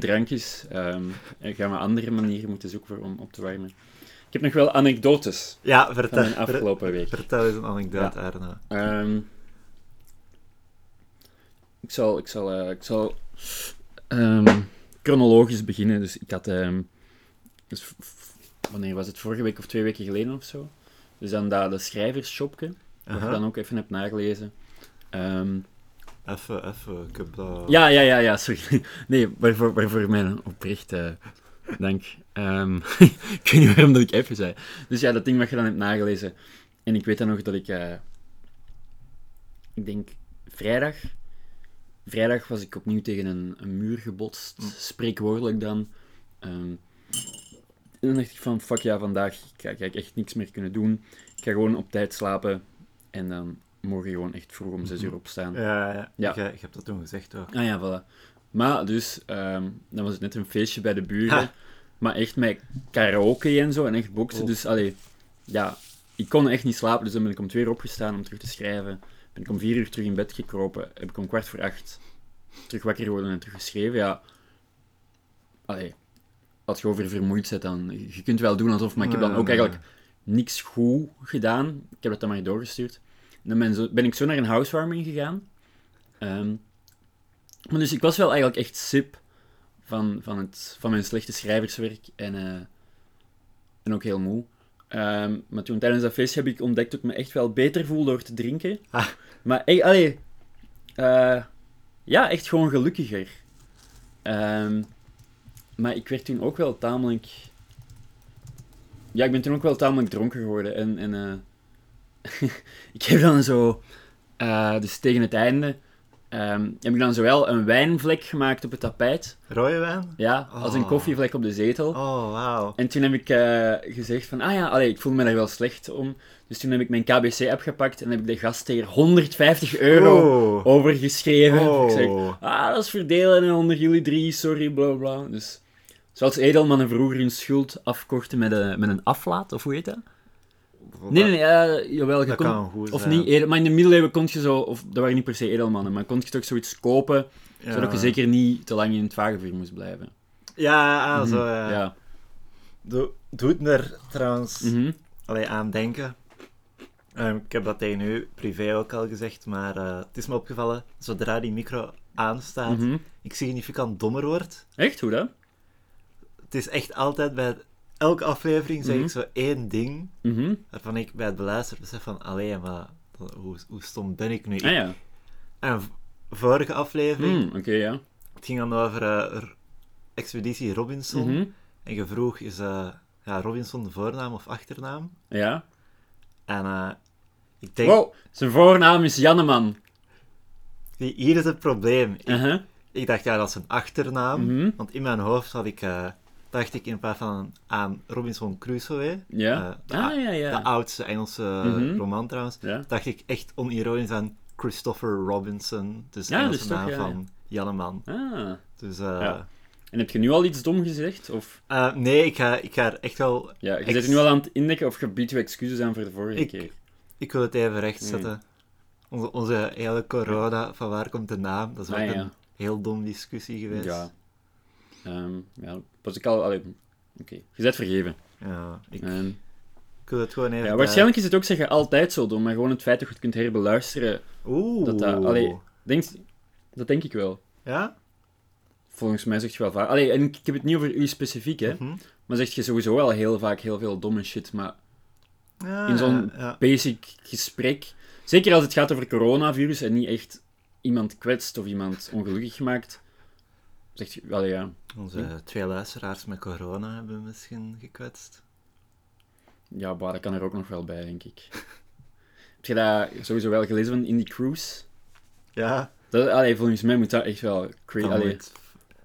geen drankjes. Ehm ik ga maar andere manieren moeten zoeken om op te warmen. Ik heb nog wel anekdotes Ja, van vertel, mijn afgelopen week. vertel eens een anekdote, Arno. Ehm, ik zal, ik zal, eh, ik zal ehm, chronologisch beginnen. Dus ik had, dus wanneer was het? Vorige week of twee weken geleden of zo. Dus dan dat, dat schrijversshopje, wat ik Aha. dan ook even heb nagelezen. Even, even, ik heb dat... ja, ja, ja, ja, sorry. Nee, waarvoor, waarvoor mijn oprecht eh, dank. Ehm, ik weet niet waarom dat ik even zei. Dus ja, dat ding wat je dan hebt nagelezen. En ik weet dan nog dat ik... eh, ik denk vrijdag... Vrijdag was ik opnieuw tegen een, een muur gebotst. Mm. Spreekwoordelijk dan. Ehm, en dan dacht ik van, fuck ja, vandaag ga, ga ik echt niks meer kunnen doen. Ik ga gewoon op tijd slapen. En dan morgen gewoon echt vroeg om zes uur opstaan. Ja, ja. Ja. Je, je hebt dat toen gezegd ook. Ah ja, voilà. Maar dus, ehm, dan was het net een feestje bij de buren. Ha. Maar echt met karaoke en zo en echt boksen. Oh. Dus, allee, ja, ik kon echt niet slapen. Dus dan ben ik om twee uur opgestaan om terug te schrijven. Ben ik om vier uur terug in bed gekropen. Heb ik om kwart voor acht terug wakker geworden en terug geschreven. Ja, allee, als je over vermoeid bent, dan... Je kunt wel doen alsof, maar ik heb dan ook eigenlijk niks goed gedaan. Ik heb dat dan maar doorgestuurd. Dan ben, zo, ben ik zo naar een housewarming gegaan. Ehm, maar dus ik was wel eigenlijk echt sip van, van, het, van mijn slechte schrijverswerk en, eh, en ook heel moe. Ehm, maar toen tijdens dat feestje heb ik ontdekt dat ik me echt wel beter voel door te drinken. Ah. Maar hey, allee, eh, ja, echt gewoon gelukkiger. Ehm, maar ik werd toen ook wel tamelijk... Ja, ik ben toen ook wel tamelijk dronken geworden. En, en eh, ik heb dan zo... eh, dus tegen het einde ehm, heb ik dan zowel een wijnvlek gemaakt op het tapijt, Rode wijn? ja, als een Oh. koffievlek op de zetel. Oh, wauw. En toen heb ik eh, gezegd van, ah ja, allee, ik voel me daar wel slecht om. Dus toen heb ik mijn KBC-app gepakt en heb ik de gast tegen 150 euro Oh. overgeschreven. Oh. Ik zeg, ah, dat is verdelen onder jullie drie, sorry, bla bla. Dus zoals edelmannen vroeger hun schuld afkochten met een, met een aflaat, of hoe heet dat? Nee, nee, nee, eh, jawel, je Dat kon- kan goed Of zijn. niet, maar in de middeleeuwen kon je zo, of dat waren niet per se edelmannen, maar kon je toch zoiets kopen, Ja. zodat je zeker niet te lang in het vagevuur moest blijven. Ja, ah, Mhm, zo, ja. ja. Doe, doet er trouwens Mhm. allee, aan denken. Ehm, ik heb dat tegen u privé ook al gezegd, maar eh, het is me opgevallen, zodra die micro aanstaat, Mhm. ik significant dommer word. Echt, hoe dat? Het is echt altijd bij elke aflevering zeg Mhm. ik zo één ding Mhm. waarvan ik bij het beluisteren besef van, allee, maar hoe, hoe stom ben ik nu? Ah ja. En vorige aflevering, Mm, Oké, ja. het ging dan over eh, Expeditie Robinson. Mhm. En je vroeg, is eh, ja, Robinson de voornaam of achternaam? Ja. En eh, ik denk, Wow, zijn voornaam is Janneman. hi- hier is het probleem. Ik, Uh-huh. ik dacht, ja, dat is een achternaam. Mhm. Want in mijn hoofd had ik, dacht ik in plaats van aan Robinson Crusoe, Ja. eh, de, ah, ja, de ja. oudste Engelse Mhm. roman trouwens, ja. dacht ik echt onironisch aan Christopher Robinson. Dus de Engelse dus naam van Janneman. Ah. Dus eh, Ja. En heb je nu al iets dom gezegd? Of... eh, nee, ik ga, ik ga er echt wel... Ja, je zit nu al aan het indekken of je biedt je excuses aan voor de vorige Ik- keer. Ik wil het even rechtzetten. Mm. Onze, onze hele corona, van waar komt de naam? Dat is ook Ah, ja. een heel dom discussie geweest. Ja. Ehm, ja, was ik al... allee, Oké, je bent vergeven. Ja, ik, ik wil het gewoon even... ja, waarschijnlijk is het ook zeggen altijd zo dom, maar gewoon het feit dat je het kunt herbeluisteren, Oeh. dat dat... Allee, denk, dat denk ik wel. Ja? Volgens mij zegt je wel vaak... Allee, en ik heb het niet over u specifiek, hè. Mhm. Maar zeg je sowieso wel heel vaak heel veel domme shit, maar Ja, in zo'n ja. basic gesprek, zeker als het gaat over coronavirus en niet echt iemand kwetst of iemand ongelukkig maakt, zegt je wel ja. Onze twee luisteraars met corona hebben misschien gekwetst. Ja, bah, dat kan er ook nog wel bij, denk ik. Heb je dat sowieso wel gelezen van Indie Cruise? Ja, Dat, allee, volgens mij moet dat echt wel crazy. dat, moet-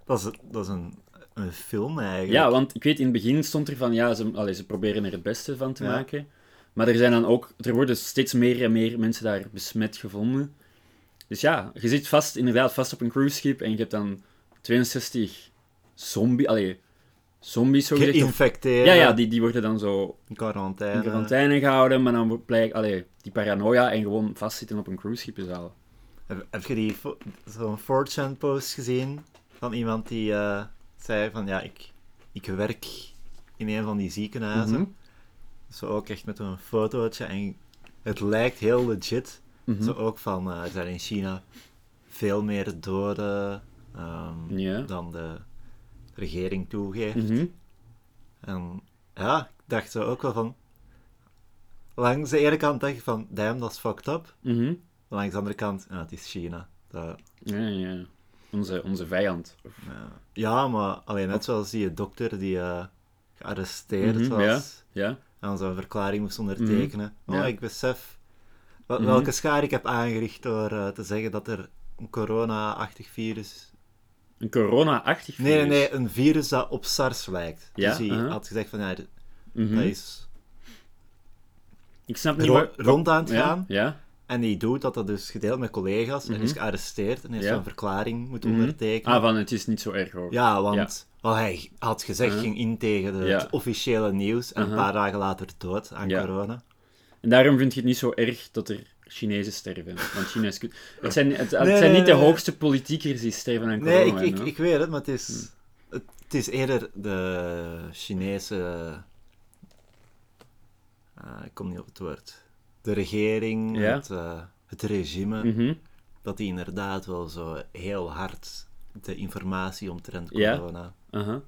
dat is, dat is een, een film eigenlijk. Ja, want ik weet, in het begin stond er van, ja, ze, allee, ze proberen er het beste van te Ja. maken. Maar er zijn dan ook, er worden steeds meer en meer mensen daar besmet gevonden. Dus ja, je zit vast, inderdaad vast op een cruiseschip en je hebt dan 62 zombie, allee, zombies zo gezegd. Geïnfecteerd. Ja, ja, die, die worden dan zo In quarantaine. in quarantaine gehouden, maar dan blijkt, allee, die paranoia en gewoon vastzitten op een cruiseschip is al. Heb, heb je die zo'n 4chan post gezien van iemand die eh, zei van, ja, ik, ik werk in een van die ziekenhuizen. Mhm. Zo ook echt met een fotootje en het lijkt heel legit. Mhm. Zo ook van, eh, er zijn in China veel meer doden ehm, Ja. dan de regering toegeeft. Mhm. En ja, ik dacht zo ook wel van... Langs de ene kant dacht ik van, damn, dat is fucked up. Mhm. Langs de andere kant, ja, het is China. Dat, Ja, ja. Onze, onze vijand. Ja. ja, maar alleen net zoals die dokter die eh, gearresteerd Mhm, was Ja? en zo'n verklaring moest ondertekenen. Ja. Oh, ik besef wel- welke schaar ik heb aangericht door eh, te zeggen dat er een corona-achtig virus... Een corona-achtig Nee, nee, virus. nee, een virus dat op SARS lijkt. Ja, Dus hij had gezegd van, ja, Mhm. dat is Ik snap niet waar... rond aan het gaan. Ja? En die doet dat dat dus gedeeld met collega's en Mhm. is gearresteerd en heeft Ja. zo'n verklaring moeten Mhm. ondertekenen. Ah, van het is niet zo erg hoor. Ja, want wat hij had gezegd ging in tegen de, het officiële nieuws en een paar dagen later dood aan corona. En daarom vind je het niet zo erg dat er Chinezen sterven. Want China is... kut. Het zijn, het, het Nee, zijn nee, niet de nee. hoogste politiekers die sterven aan corona. Nee, ik, ik, ik weet het, maar het is, Hm. het, het is eerder de Chinese... ah, ik kom niet op het woord. De regering, Ja. het, eh, het regime, Mhm. dat die inderdaad wel zo heel hard de informatie omtrent Ja. corona... Aha.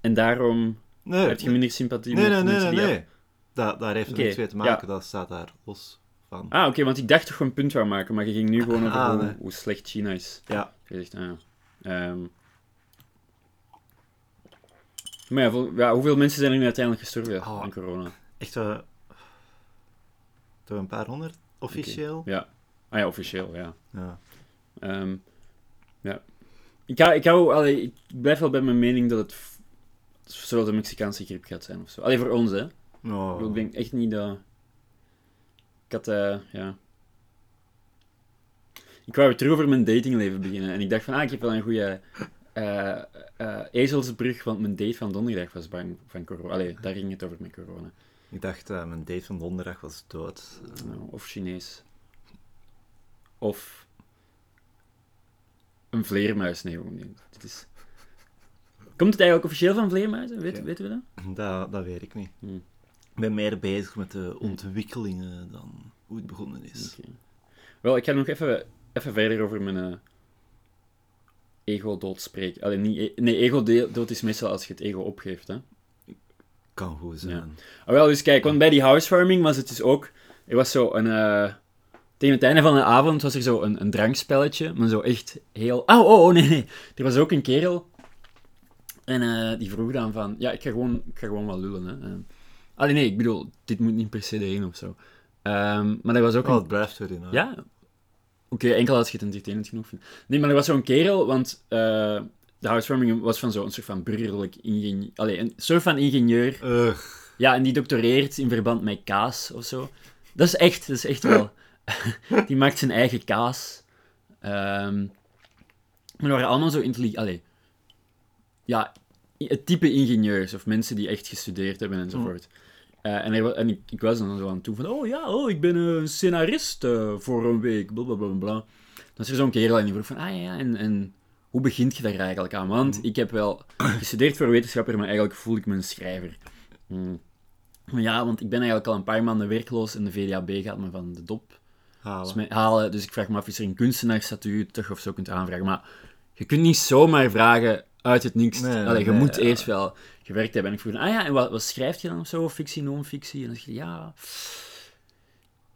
En daarom Nee, heb je minder sympathie nee, met nee, nee, mensen nee, die... nee. Da daar heeft het Oké, niks mee te maken, dat staat daar los van. Ah, oké, want ik dacht toch een punt wou maken, maar je ging nu gewoon over Ah, hoe, nee. hoe slecht China is. Ja. Je zegt, ah. Ehm. Maar ja, vol- ja, hoeveel mensen zijn er nu uiteindelijk gestorven Oh. aan corona? Echt. Toch een paar honderd, officieel? Ja. Ah ja, officieel, ja. Ja. Ehm, ja. Ik, hou, ik, hou, allee, ik blijf wel bij mijn mening dat het zoals de Mexicaanse griep gaat zijn of zo. Alleen voor ons, hè. Oh. Ik denk echt niet dat... Ik had, eh, ja... Ik wou weer terug over mijn datingleven beginnen. En ik dacht van, ah, ik heb wel een goede eh, ezelsbrug, want mijn date van donderdag was bang van corona. Allee, daar ging het over met corona. Ik dacht, mijn date van donderdag was dood. Nou, of Chinees. Of een vleermuis. Nee, niet. Dit is... Komt het eigenlijk officieel van vleermuizen? Weet. Weten we dat? Dat, dat weet ik niet. Hmm. Ik ben meer bezig met de ontwikkelingen dan hoe het begonnen is. Wel, ik ga nog even, even verder over mijn eh, ego-dood spreken. Allee, niet, e- nee, ego-dood is meestal als je het ego opgeeft. Hè? Kan goed zijn. Ah, wel, dus kijk, want bij die housewarming was het dus ook... Er was zo een... eh, tegen het einde van de avond was er zo een, een drankspelletje, maar zo echt heel... Oh, oh, oh, nee, nee. Er was ook een kerel... En eh, die vroeg dan van... Ja, ik ga gewoon, ik ga gewoon wel lullen, hè. Allee, nee, ik bedoel, dit moet niet per se erin of zo. Ehm, maar er was ook Oh, een het blijft erin. hè. ja. Oké, enkel als je het entertainend genoeg vindt. Nee, maar er was zo'n kerel, want eh, de housewarming was van zo'n soort van burgerlijk ingenieur... Allee, een soort van ingenieur. Ugh. Ja, en die doctoreert in verband met kaas of zo. Dat is echt, dat is echt wel... die maakt zijn eigen kaas. Ehm, maar er waren allemaal zo intelligent... Allee. Ja, het type ingenieurs of mensen die echt gestudeerd hebben enzovoort. Eh, en ik, ik was dan zo aan toe van... Oh ja, oh, ik ben een scenarist eh, voor een week. Blablabla. Bla, bla, bla. Dan is er zo'n kerel en die vroeg van... Ah ja, ja, en... en hoe begint je daar eigenlijk aan? Want ik heb wel gestudeerd voor wetenschapper, maar eigenlijk voel ik me een schrijver. Hmm. Ja, want ik ben eigenlijk al een paar maanden werkloos en de VDAB gaat me van de dop Halen. dus halen. Dus ik vraag me af, is er een kunstenaarsstatuut toch of zo kunt aanvragen? Maar je kunt niet zomaar vragen uit het niks. Nee, Allee, je nee, moet ja. eerst wel gewerkt hebben. En ik vroeg, ah ja, en wat, wat schrijf je dan of zo? Fictie, non-fictie? En dan zeg je, ja...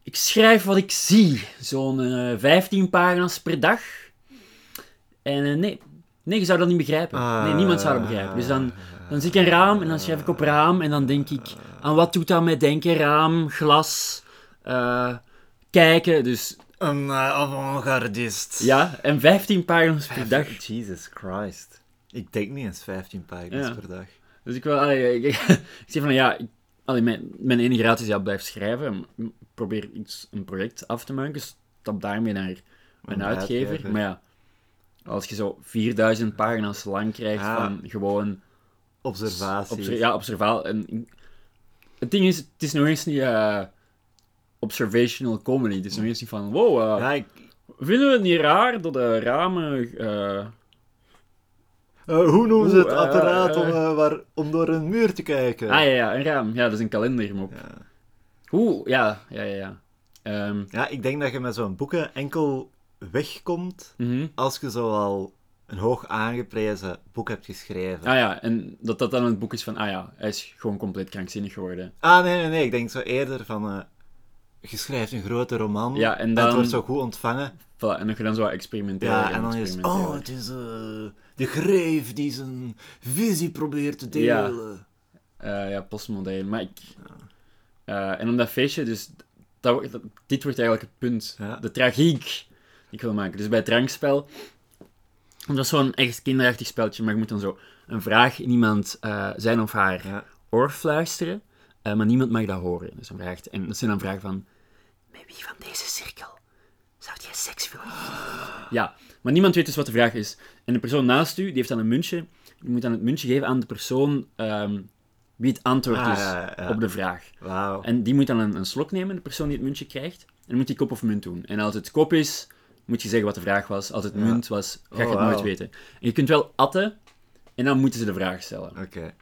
Ik schrijf wat ik zie. Zo'n eh 15 pagina's per dag. En eh, nee, nee, je zou dat niet begrijpen. Nee, niemand zou dat begrijpen. Dus dan, dan zie ik een raam en dan schrijf ik op raam en dan denk ik, aan wat doet dat met denken? Raam, glas, eh, kijken. Dus Een uh, avant-gardist. ja, en 15 pagina's per dag. Jesus Christ. Ik denk niet eens 15 pagina's Ja. per dag. Dus ik wil, allee, ik, ik zeg van ja, ik, allee, mijn, mijn enige raad is ja, blijf schrijven. Probeer iets, een project af te maken. Stap daarmee naar een Een uitgever. uitgever. Maar ja, als je zo 4000 pagina's lang krijgt Ah. van gewoon Observaties. Obser- ja, observaal. En het ding is, het is nog eens niet eh, observational comedy. Het is nog eens niet van, wow, eh, Ja, ik... vinden we het niet raar dat de ramen... Eh, hoe noemen ze het Oeh, eh, apparaat om, eh. eh, waar, om door een muur te kijken? Ah ja, ja, een raam. Ja, dat is een kalendermop. Ja. Oeh, ja, ja, ja. ja. Ehm, Ja, ik denk dat je met zo'n boeken enkel wegkomt mhm. als je zoal een hoog aangeprezen boek hebt geschreven. Ah ja, en dat dat dan het boek is van, ah ja, hij is gewoon compleet krankzinnig geworden. Ah, nee, nee, nee. Ik denk zo eerder van... eh, je schrijft een grote roman Ja, en het dan- wordt zo goed ontvangen. Voilà, en dat je dan zo experimenteren Ja, en dan is. Oh, het is eh, de greef die zijn visie probeert te delen. Eh, ja, postmodern. Maar ik... eh, en om dat feestje, dus... Dat, dit wordt eigenlijk het punt. Ja. De tragiek die ik wil maken. Dus bij het drankspel... Dat is zo'n echt kinderachtig speltje, maar je moet dan zo een vraag in iemand eh, zijn of haar Ja. oor fluisteren, maar niemand mag dat horen. Dus dan vraagt, en dat zijn dan vragen van... Met wie van deze cirkel zou jij seks willen Ja, maar niemand weet dus wat de vraag is. En de persoon naast u, die heeft dan een muntje. Je moet dan het muntje geven aan de persoon ehm, wie het antwoord Ah, is ja, ja, ja. op de vraag. En die moet dan een, een slok nemen, de persoon die het muntje krijgt. En dan moet die kop of munt doen. En als het kop is, moet je zeggen wat de vraag was. Als het Ja. munt was, ga je Oh, het nooit weten. En je kunt wel atten, en dan moeten ze de vraag stellen. Oké.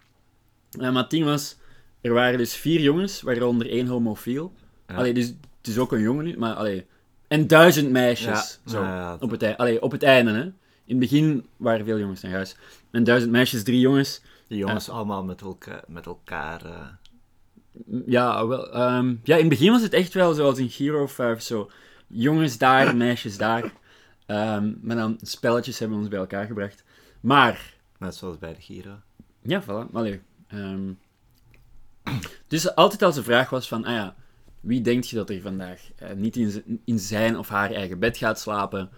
En maar het ding was, er waren dus vier jongens, waaronder één homofiel. Allee, dus het is ook een jongen nu, maar allee. En duizend meisjes, zo, op, het, allee, op het einde, hè. In het begin waren veel jongens naar huis. En duizend meisjes, drie jongens. Die jongens allemaal met elkaar... Met elkaar eh, Ja, wel, ehm, ja, in het begin was het echt wel zoals in Hero 5, zo. Jongens daar, meisjes daar. Ehm, maar dan spelletjes hebben ons bij elkaar gebracht. Maar, net zoals bij de Giro. Ja, voilà. Allee. ehm. Dus altijd als de vraag was van, ah ja, wie denkt je dat er vandaag eh, niet in, in zijn of haar eigen bed gaat slapen?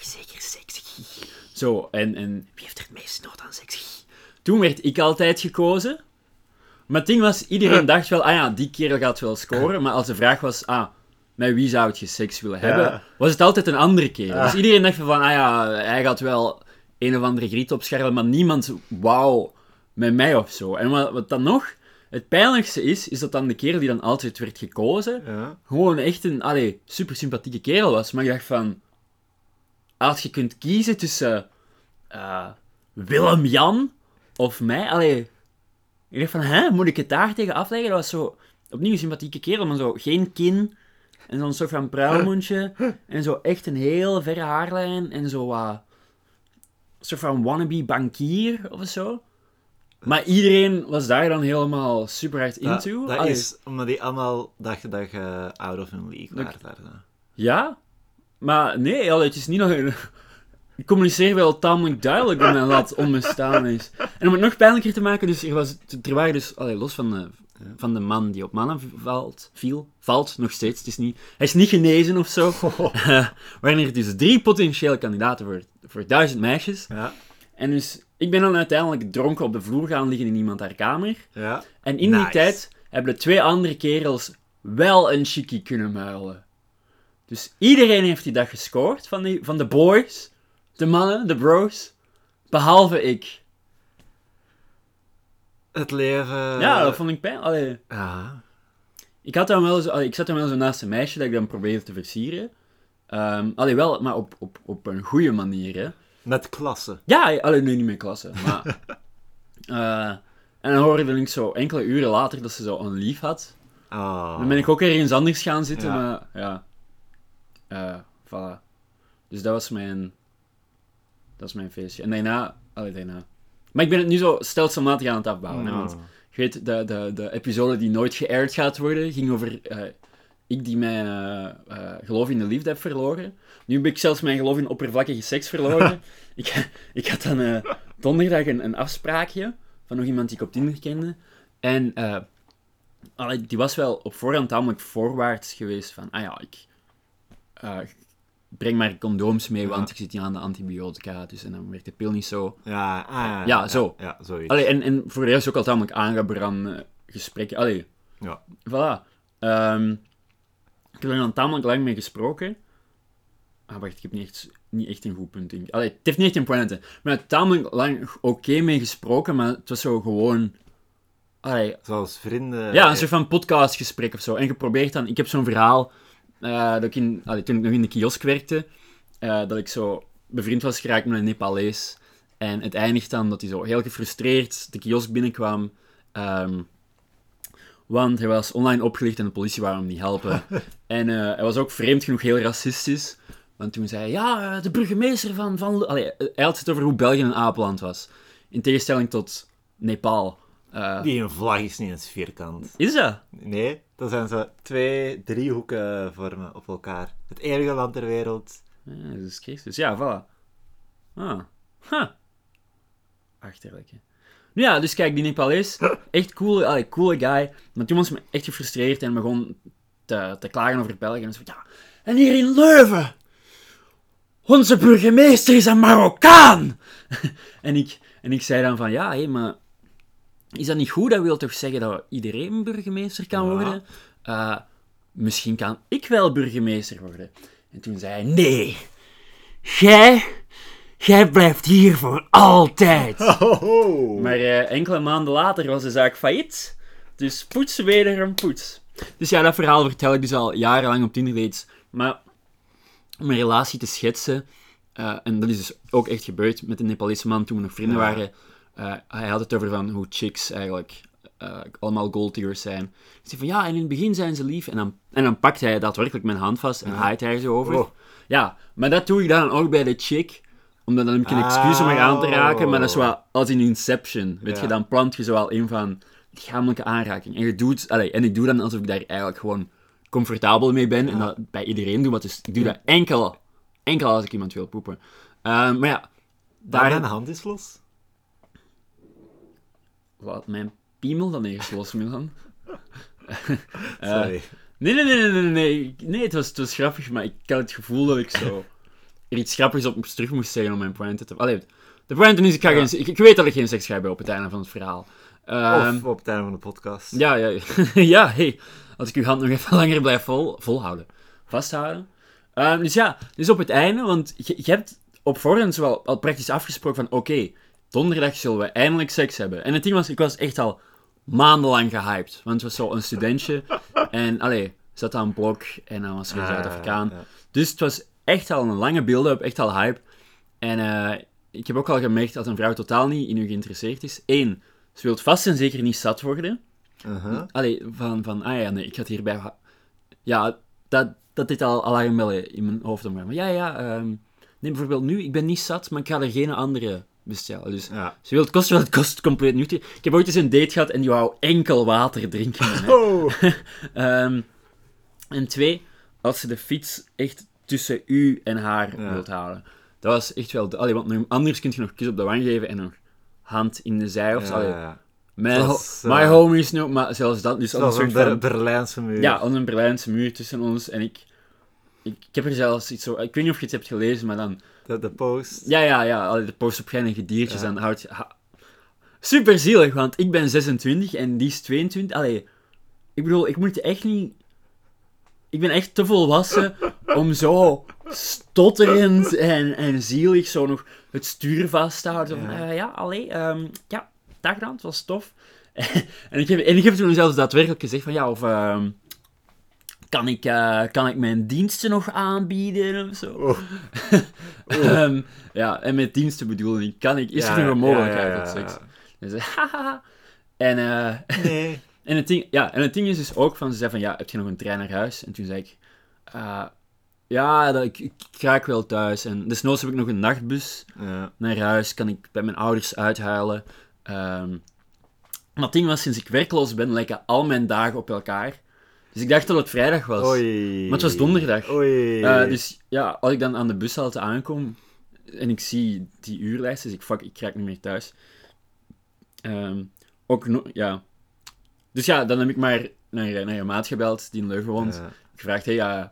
Zeker seks? Zo, en, en wie heeft er het meest nood aan seks? Toen werd ik altijd gekozen. Maar het ding was, iedereen dacht wel, ah ja, die kerel gaat wel scoren. Maar als de vraag was, ah, met wie zou je seks willen hebben? Ja. Was het altijd een andere kerel. Dus Ah. iedereen dacht van, ah ja, hij gaat wel een of andere griet opschermen, maar niemand wauw met mij of zo. En wat, wat dan nog het pijnlijkste is, is dat dan de kerel die dan altijd werd gekozen, Ja. gewoon echt een allee, super sympathieke kerel was. Maar ik dacht van, als je kunt kiezen tussen eh, Willem-Jan of mij, allee, ik dacht van, hè, moet ik het daar tegen afleggen? Dat was zo, opnieuw een sympathieke kerel, maar zo geen kin en zo'n soort van pruilmondje en zo echt een heel verre haarlijn en zo wat, soort van wannabe bankier of zo. Maar iedereen was daar dan helemaal super hard into. dat is omdat die allemaal dachten dat je out of hun league Dat- waart. daar. Ja, maar nee, allee, het is niet nog een... Ik communiceer wel tamelijk duidelijk dat mijn lat onbestaan is. En om het nog pijnlijker te maken, dus er, was, er waren dus, allee, los van de, van de man die op mannen valt, viel, valt nog steeds, het is niet, hij is niet genezen of zo, Eh, waren er dus drie potentiële kandidaten voor, voor duizend meisjes. Ja. En dus, ik ben dan uiteindelijk dronken op de vloer gaan liggen in iemand haar kamer. Ja. En in die tijd hebben de twee andere kerels wel een chickie kunnen muilen. Dus iedereen heeft die dag gescoord van, die, van de boys, de mannen, de bros, behalve ik. Het leven... ja, dat vond ik pijn. Allee, Ja. ik, had dan wel zo, allee, ik zat dan wel zo naast een meisje dat ik dan probeerde te versieren. Ehm allee, wel, maar op, op, op een goede manier, hè. Met klasse. Ja, alleen nu niet mijn klasse, maar... eh, en dan hoorde ik zo enkele uren later dat ze zo een lief had. Oh. Dan ben ik ook ergens anders gaan zitten, Ja. maar ja. Eh, voilà. Dus dat was mijn... Dat was mijn feestje. En daarna... Allee, daarna. Maar ik ben het nu zo stelselmatig aan het afbouwen. hè, Oh. want je weet, de, de, de episode die nooit geaired gaat worden, ging over eh, ik die mijn eh, geloof in de liefde heb verloren. Nu heb ik zelfs mijn geloof in oppervlakkige seks verloren. ik, ik had dan donderdag een, een afspraakje van nog iemand die ik op Tinder kende. En allee, die was wel op voorhand tamelijk voorwaarts geweest van, ah ja, ik eh, breng maar condooms mee, want ik zit hier aan de antibiotica, dus en dan werkt de pil niet zo. Ja, ah, Ja, zo. Ja, zoiets. Allee, en, en voor de rest ook al tamelijk aangebrande gesprekken. Allee, Ja. voilà. Ehm, ik heb er dan tamelijk lang mee gesproken. Ah, wacht, ik heb niet echt, niet echt een goed punt. Ik. Allee, het heeft niet echt een pointe. Maar ik heb tamelijk lang oké mee gesproken, maar het was zo gewoon... Allee, Zoals vrienden... ja, een soort van podcastgesprek of zo. En geprobeerd dan... Ik heb zo'n verhaal... eh, dat ik in, allee, toen ik nog in de kiosk werkte, eh, dat ik zo bevriend was geraakt met een Nepalees. En het eindigt dan dat hij zo heel gefrustreerd de kiosk binnenkwam. ehm, want hij was online opgelicht en de politie wou hem niet helpen. en eh, hij was ook vreemd genoeg heel racistisch. Want toen zei hij, ja, de burgemeester van... van... Allee, hij had het over hoe België een apenland was. In tegenstelling tot Nepal. Die een vlag is niet eens vierkant. Is dat? Nee, dat zijn zo twee driehoeken vormen op elkaar. Het enige land ter wereld. Jezus Christus. Ja, voilà. Ah. Huh. Achterlijk, hè. Nu ja, dus kijk, die Nepalees, echt coole, allee, coole guy. Maar toen was me echt gefrustreerd en begon te, te klagen over België. En zo, ja, en hier in Leuven, onze burgemeester is een Marokkaan! en, ik, en ik zei dan van, ja, hé, maar is dat niet goed? Dat wil toch zeggen dat iedereen burgemeester kan Ja. worden? Eh, misschien kan ik wel burgemeester worden. En toen zei hij, nee, jij, jij blijft hier voor altijd. Oh, Maar eh, enkele maanden later was de zaak failliet. Dus poets wederom poets. Dus ja, dat verhaal vertel ik dus al jarenlang op Tinder dates. Maar om een relatie te schetsen, eh, en dat is dus ook echt gebeurd met een Nepalese man toen we nog vrienden Ja. waren. Eh, hij had het over van hoe chicks eigenlijk eh, allemaal golddiggers zijn. Ik zei van ja, en in het begin zijn ze lief. En dan, en dan pakt hij daadwerkelijk mijn hand vast en Ja. haait hij er zo over. Oh. Ja, maar dat doe ik dan ook bij de chick. Omdat dan heb ik een excuus om haar aan te raken. Maar dat is wel als in Inception. Weet Ja. je, dan plant je zo wel in van lichamelijke aanraking. En, je doet, allee, en ik doe dan alsof ik daar eigenlijk gewoon comfortabel mee ben. En dat bij iedereen doe. Want dus, ik doe dat enkel, enkel als ik iemand wil poepen. Ehm, maar ja, daar... Mijn hand is los. Laat mijn piemel dan eerst los, Milan. Sorry. Nee, nee, nee, nee, nee, nee. Het was, het was grappig, maar ik had het gevoel dat ik zo er iets grappigs op terug moest zeggen om mijn pointe te... Allee, de pointe is, ik, ga Ja. geen, ik, ik weet dat ik geen seks ga hebben op het einde van het verhaal. Ehm, of op het einde van de podcast. ja, ja, ja, hey, als ik uw hand nog even langer blijf vol, volhouden, vasthouden. Ehm, dus ja, dus op het einde, want je, je hebt op voorhand wel al praktisch afgesproken van, oké, donderdag zullen we eindelijk seks hebben. En het ding was, ik was echt al maandenlang gehyped, want het was zo een studentje en, allee, zat aan een blok en dan was er een Ah, Zuid-Afrikaan. ja. Dus het was echt al een lange build-up, echt al hype. En eh, ik heb ook al gemerkt dat een vrouw totaal niet in u geïnteresseerd is. Eén, ze wil vast en zeker niet zat worden. Uh-huh. Allee, van, van, ah ja, nee, ik had hierbij... ha- Ja, dat, dat dit al alarmbellen in mijn hoofd omgaan. Maar ja, ja, ehm nee, bijvoorbeeld nu, ik ben niet zat, maar ik ga er geen andere bestellen. Dus Ja. ze wil het kosten wat het kost, compleet niet. Ik heb ooit eens een date gehad en die wou enkel water drinken. Oh. Ehm, en twee, als ze de fiets echt tussen u en haar Ja. wilt houden. Dat was echt wel... Allee, want anders kun je nog kus op de wang geven en nog hand in de zij of zo. Ja. Mijn Zoals, ho- eh, my homies nu, maar zelfs dat. Dus als een een. Berlijnse muur. Ja, een Berlijnse muur tussen ons. En ik, ik, ik heb er zelfs iets zo... Ik weet niet of je het hebt gelezen, maar dan... De, de post. Ja, ja, ja. De post op geinige diertjes, Ja. dan houdt ha- Super zielig, want ik ben 26 en die is 22. Allee, ik bedoel, ik moet echt niet... Ik ben echt te volwassen om zo stotterend en, en zielig zo nog het stuur vast te houden. Van, Ja. eh, ja, allee, ehm, ja, dag dan, het was tof. en, ik heb, en ik heb toen zelfs daadwerkelijk gezegd van, ja, of... ehm, kan ik, eh, kan ik mijn diensten nog aanbieden of zo? Oh. Ehm, ja, en met diensten bedoel ik, kan ik, is Ja, er nog een mogelijkheid ja, tot ja, seks? Dus. En, eh, Nee. en, het ding, ja, en het ding is dus ook van, ze zei van, ja, heb je nog een trein naar huis? En toen zei ik, eh, ja, dat, ik, ik raak wel thuis. En desnoods heb ik nog een nachtbus naar huis, kan ik bij mijn ouders uithuilen. Ehm, maar het ding was, sinds ik werkloos ben, lijken al mijn dagen op elkaar. Dus ik dacht dat het vrijdag was. Oei. Maar het was donderdag. Oei. Eh, dus ja, als ik dan aan de bushalte aankom en ik zie die uurlijst, dus ik, fuck, ik raak niet meer thuis. Ehm, ook no- ja. Dus ja, dan heb ik maar naar, naar een maat gebeld die in Leuven woont. Ja. Gevraagd, hey, ja,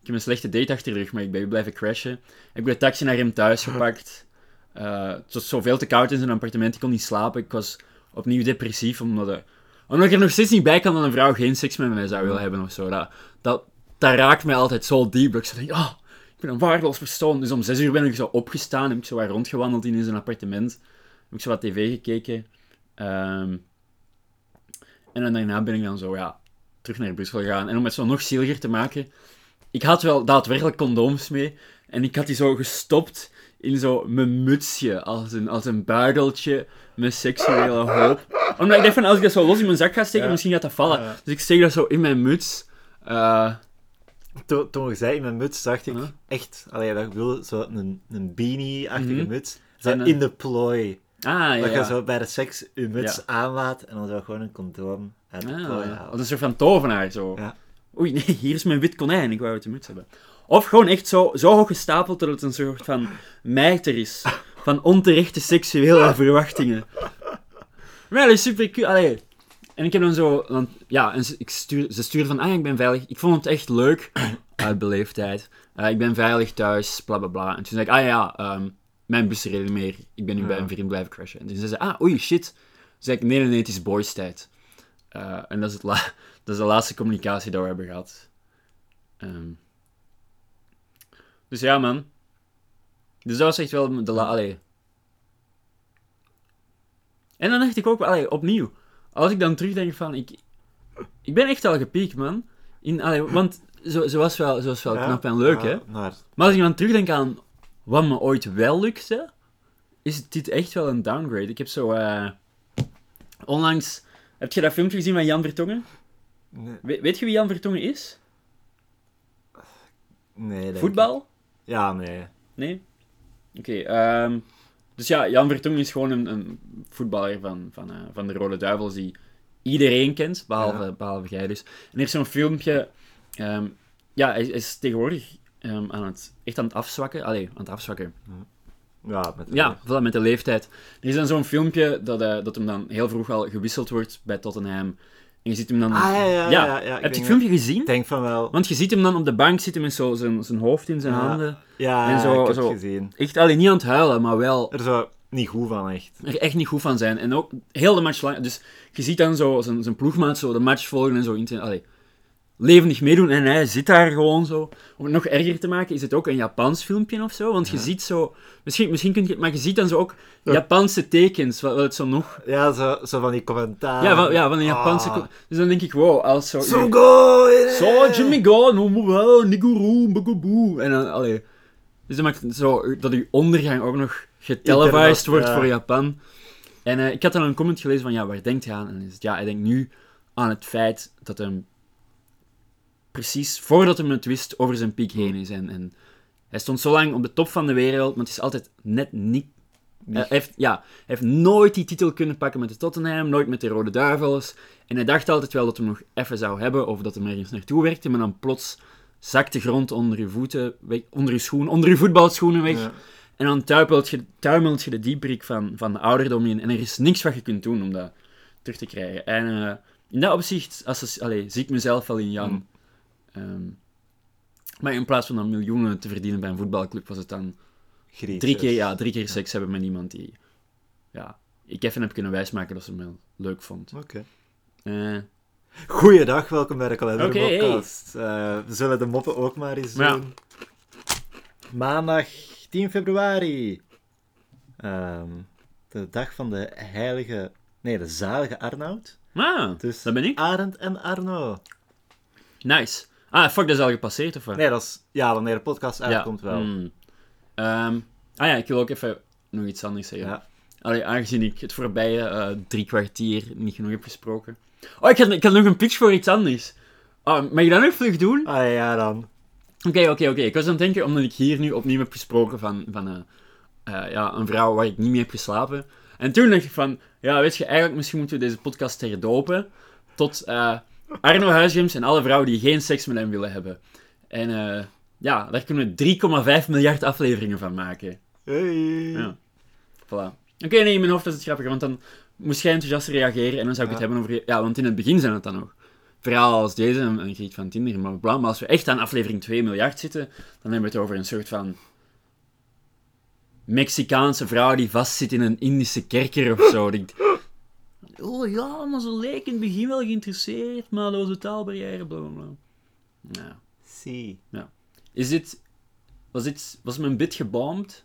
ik heb een slechte date achter de rug, maar ik ben blijven crashen. Ik heb de taxi naar hem thuis gepakt. Eh, het was zoveel te koud in zijn appartement, ik kon niet slapen. Ik was opnieuw depressief, omdat, de- omdat ik er nog steeds niet bij kan dat een vrouw geen seks met mij zou willen hebben of zo. Dat, dat, raakt mij altijd zo diep, dat ik zo denk, oh, ik ben een waardeloos persoon. Dus om zes uur ben ik zo opgestaan, heb ik zo wat rondgewandeld in zijn appartement. Heb ik zo wat tv gekeken. Ehm, en dan daarna ben ik dan zo, ja, terug naar Brussel gegaan. En om het zo nog zieliger te maken, ik had wel daadwerkelijk condooms mee. En ik had die zo gestopt in zo mijn mutsje. Als een, als een buideltje met seksuele hoop. Omdat ik dacht van, als ik dat zo los in mijn zak ga steken, Ja. misschien gaat dat vallen. Ja. Dus ik steek dat zo in mijn muts. Eh, Toen, toen je zei in mijn muts, dacht ik Huh? echt, allee, dat ik bedoel, zo een, een beanie-achtige Mhm. muts. Zo En in de plooi. ah, ja. Dat je zo bij de seks je muts Ja. aanlaat en dan zo gewoon een condoom uit de plooi Ah, halen. als een soort van tovenaar, zo. Ja. Oei, nee, hier is mijn wit konijn, ik wou het de muts hebben. Of gewoon echt zo, zo hoog gestapeld dat het een soort van mijter is. Van onterechte seksuele verwachtingen. Maar dat is super cool. Allee. En ik heb dan zo... Dan, ja, en ze, ik stuur, ze stuurde van, ah ik ben veilig. Ik vond het echt leuk, uit beleefdheid. Eh, ik ben veilig thuis, bla bla bla. En toen zei ik, ah ja, ehm, mijn bus reed niet meer. Ik ben nu bij een vriend blijven crashen. En toen zei ze, ah, oei, shit. Toen zei ik, nee, nee, nee, het is boys tijd. Eh, en dat is, het la dat is de laatste communicatie die we hebben gehad. Ehm. Dus ja, man. Dus dat was echt wel de la... Allee. En dan dacht ik ook, allee, opnieuw. Als ik dan terugdenk van, ik, ik ben echt al gepiekt, man. In, allee, want zo, zo was wel, zo was wel Ja, knap en leuk, ja, hè. Maar Maar als ik dan terugdenk aan wat me ooit wel lukte, is dit echt wel een downgrade. Ik heb zo... eh, onlangs... Heb je dat filmpje gezien van Jan Vertongen? nee, We- weet je wie Jan Vertongen is? nee Voetbal? Ja, nee. Nee? Oké, ehm, dus ja, Jan Vertongen is gewoon een, een voetballer van, van, eh, van de Rode Duivels die iedereen kent, behalve, Ja. behalve jij dus. En er is zo'n filmpje... ehm, ja, hij, hij is tegenwoordig ehm, aan het, echt aan het afzwakken. Allee, aan het afzwakken. Ja, met Ja, voilà, met de leeftijd. Er is dan zo'n filmpje dat, eh, dat hem dan heel vroeg al gewisseld wordt bij Tottenham. En je ziet hem dan... Ah, ja, ja, ja. Heb je het filmpje gezien? Ik denk van wel. Want je ziet hem dan op de bank zitten met zo zijn, zijn hoofd in zijn handen. Ja, en zo- ik heb zo. het gezien. Echt alleen niet aan het huilen, maar wel Er zou niet goed van, echt. er echt niet goed van zijn. En ook heel de match lang. Dus je ziet dan zo zijn, zijn ploegmaat zo de match volgen en zo allee, levendig meedoen. En hij zit daar gewoon zo. Om het nog erger te maken, is het ook een Japans filmpje of zo. Want je Ja. ziet zo. Misschien, misschien kun je. Maar je ziet dan zo ook Ja. Japanse tekens. Wat, wat het zo nog. Ja, zo, zo van die commentaar. ja, van, ja, van een Japanse. Ah. Dus dan denk ik, wow, als zo. Zo go! Zo, Jimmy Go, no niguru. En dan, allee. Dus dat maakt zo dat uw ondergang ook nog getelevised wordt ja. voor Japan. En eh, ik had dan een comment gelezen van, ja, waar denkt hij aan? En is het, ja, hij denkt nu aan het feit dat hem precies voordat hij het wist over zijn piek heen is. En, en hij stond zo lang op de top van de wereld, maar het is altijd net niet... Hij heeft, ja, hij heeft nooit die titel kunnen pakken met de Tottenham, nooit met de Rode Duivels. En hij dacht altijd wel dat hij hem nog even zou hebben, of dat hij ergens naartoe werkte, maar dan plots zakt de grond onder je voeten, weg, onder je schoen, onder je voetbalschoenen weg. Ja. En dan tuimelt je, tuimelt je de dieprik van, van de ouderdom in. En er is niks wat je kunt doen om dat terug te krijgen. En eh, in dat opzicht als, zie ik mezelf wel in Jan. Mm. Ehm, maar in plaats van dan miljoenen te verdienen bij een voetbalclub, was het dan drie keer, ja, drie keer seks hebben met iemand die ja, ik even heb kunnen wijsmaken dat ze me leuk vond. Oké. Eh, Goeiedag, welkom bij de Kalender hey. Podcast. Eh, we zullen de moppen ook maar eens doen. Maandag 10 februari. Ehm, de dag van de heilige... Nee, de zalige Arnoud. ah, Dus dat ben ik. Arend en Arno. Nice. Ah, fuck, dat is al gepasseerd, of wat? Nee, dat is... Ja, wanneer de podcast uitkomt wel. Hmm. Ehm, ah ja, ik wil ook even nog iets anders zeggen. Ja. Allee, aangezien ik het voorbije eh, drie kwartier niet genoeg heb gesproken. Oh, ik had, ik had nog een pitch voor iets anders. Oh, mag je dat nog vlug doen? Ah ja, dan. Oké, oké, oké. Ik was aan het denken, omdat ik hier nu opnieuw heb gesproken van, van eh, eh, ja, een vrouw waar ik niet mee heb geslapen. En toen dacht ik van, ja, weet je, eigenlijk misschien moeten we deze podcast herdopen tot Arno Huisgems en alle vrouwen die geen seks met hem willen hebben. En eh, ja, daar kunnen we 3,5 miljard afleveringen van maken. Hey. Ja. Voilà. Oké, nee, in mijn hoofd was het grappig, want dan moest jij enthousiast reageren en dan zou ik Ja. het hebben over... Ja, want in het begin zijn het dan nog. Verhaal als deze, een, een griet van Tinder, maar bla, maar als we echt aan aflevering 2 miljard zitten, dan hebben we het over een soort van... Mexicaanse vrouw die vastzit in een Indische kerker of zo. Die... Oh ja, maar ze leek in het begin wel geïnteresseerd, maar dat was de taalbarrière, bla bla bla. Nou, Zie. is dit... Was, dit, was mijn bit gebomd?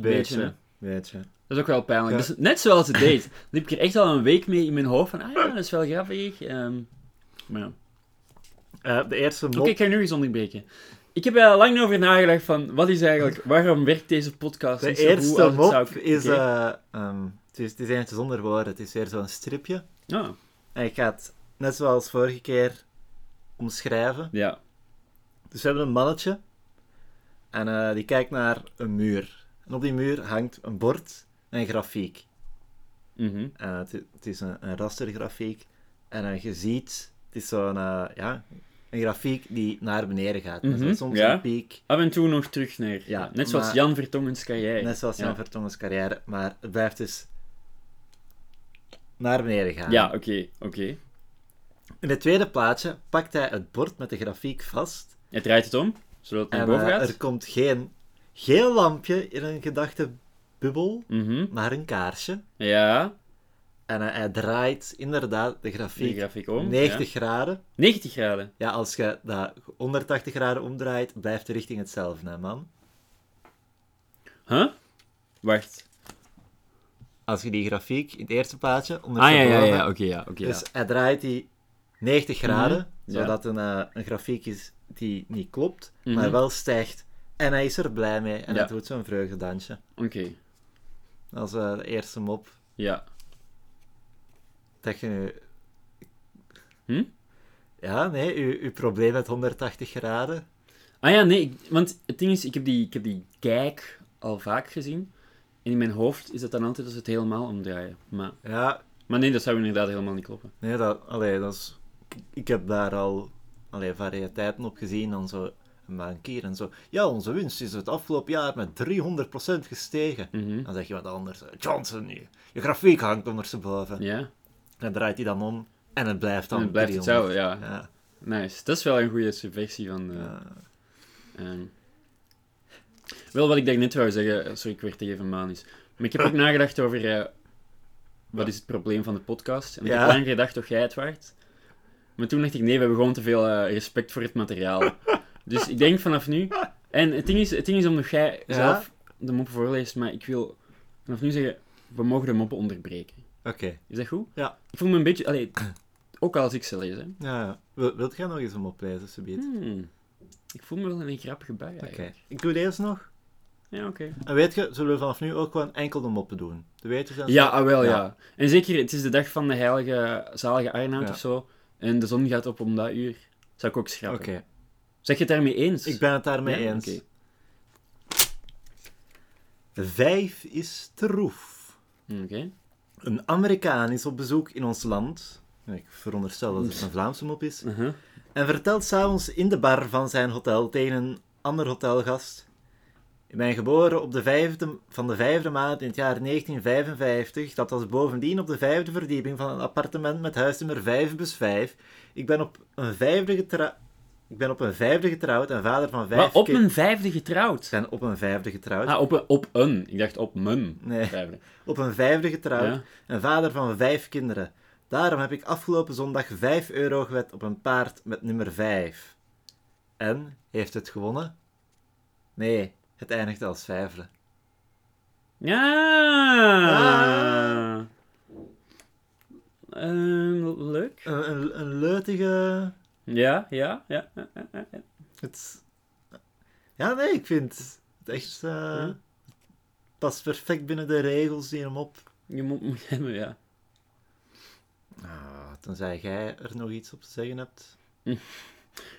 Beetje. Beetje. Dat is ook wel pijnlijk. Ja. Dus net zoals het deed. liep ik er echt al een week mee in mijn hoofd van, ah ja, dat is wel grappig. Ehm, maar ja. Eh, de eerste Oké, mop... ik ga nu eens onderbreken. Ik heb er lang over nagedacht van, wat is eigenlijk, waarom werkt deze podcast De niet zo goed eerste mop zou- is... Oké. eh, ehm, het is... Het is eentje zonder woorden. Het is weer zo'n stripje. Ah, En ik ga het, net zoals vorige keer, omschrijven. ja. Dus we hebben een mannetje. En eh, die kijkt naar een muur. En op die muur hangt een bord en een grafiek. Mhm. En het, is een, een rastergrafiek. En eh, je ziet, het is zo'n, eh, ja, een grafiek die naar beneden gaat. Mhm, soms ja. een piek, Af en toe nog terug naar, Ja, net zoals maar- Jan Vertongens carrière. net zoals Jan ja. Vertongens carrière. Maar het blijft dus naar beneden gaan. Ja, oké, oké. In het tweede plaatje pakt hij het bord met de grafiek vast. Hij draait het om, zodat het naar En boven eh, gaat. er komt geen geel lampje in een gedachtebubbel, Mhm. maar een kaarsje. Ja, En eh, hij draait inderdaad de grafiek grafiek om. 90 ja. graden. 90 graden. Ja, als je dat 180 graden omdraait, blijft de richting hetzelfde, hè, man. Huh? Wacht. Als je die grafiek in het eerste plaatje Ah, ja, ja, ja, oké, ja, oké. Dus hij draait die 90 graden, Mhm, ja. zodat een, eh, een grafiek is die niet klopt, Mhm. maar wel stijgt. En hij is er blij mee en hij doet zo'n vreugdedansje. Oké, Dat is eh, de eerste mop. ja. Dat je nu... Hm? Ja, nee, uw, uw probleem met 180 graden. Ah ja, nee, ik- want het ding is, ik heb die, ik heb die kijk al vaak gezien. In mijn hoofd is dat dan altijd als het helemaal omdraaien. Maar, Ja, maar nee, dat zou inderdaad helemaal niet kloppen. nee, dat... Allee, dat is... ik- heb daar al allee, variëteiten op gezien, dan zo een bankier en zo. Ja, onze winst is het afgelopen jaar met 300% gestegen. Mhm. Dan zeg je wat anders. eh, Johnson, je, je grafiek hangt ondersteboven. Ja, En dan draait hij dan om en het blijft dan en het blijft 300. hetzelfde, ja. Ja, Nice. Dat is wel een goede subversie van... eh, ja. ehm. Wel, wat ik daarnet wou zeggen... eh, Sorry, ik werd even manisch. Maar ik heb ook nagedacht over... eh, wat is het probleem van de podcast? En ik heb lang gedacht of jij het waard. Maar toen dacht ik, nee, we hebben gewoon te veel eh, respect voor het materiaal. dus ik denk vanaf nu... En het ding is, het ding is omdat jij zelf de moppen voorleest, maar ik wil vanaf nu zeggen, we mogen de moppen onderbreken. Oké. Is dat goed? Ja. Ik voel me een beetje... Allee, ook als ik ze lees, hè. Ja, ja. Wil, wilt jij nog eens hem oplezen, subiet? Hmm. Ik voel me wel in een grappige bui, Oké. Ik doe deze nog. Ja, oké. En weet je, zullen we vanaf nu ook gewoon enkel de moppen doen? De zijn Ja, ah, wel, ja. Ja. En zeker, het is de dag van de heilige, zalige Ja. of zo. En de zon gaat op om dat uur. Zou ik ook Oké. schrappen. Zeg je het daarmee eens? Ik ben het daarmee Ja? eens. Oké. Vijf is troef. Oké. Een Amerikaan is op bezoek in ons land. Ik veronderstel dat het een Vlaamse mop is. Uh-huh. En vertelt s'avonds in de bar van zijn hotel tegen een ander hotelgast. Ik ben geboren op de vijfde, van de vijfde maand in het jaar 1955. Dat was bovendien op de vijfde verdieping van een appartement met huisnummer 5 bus 5. Ik ben op een vijfde, getra- ik ben op een vijfde getrouwd en vader van vijf Maar op mijn vijfde getrouwd? Ik ben op een vijfde getrouwd. Ah, op een, op een. Ik dacht op mijn Nee. vijfde. Op een vijfde getrouwd Ja. en vader van vijf kinderen. Daarom heb ik afgelopen zondag 5 euro gewet op een paard met nummer 5. En, heeft het gewonnen? Nee, het eindigde als vijfde. Ja. Ehm, leuk. Een, een, een leutige... Ja, ja, ja. ja, ja, ja. Het... Ja, nee, ik vind het echt... eh Ja. Past perfect binnen de regels die hem op... Je moet, hebben, ja. Ah, tenzij jij er nog iets op te zeggen hebt.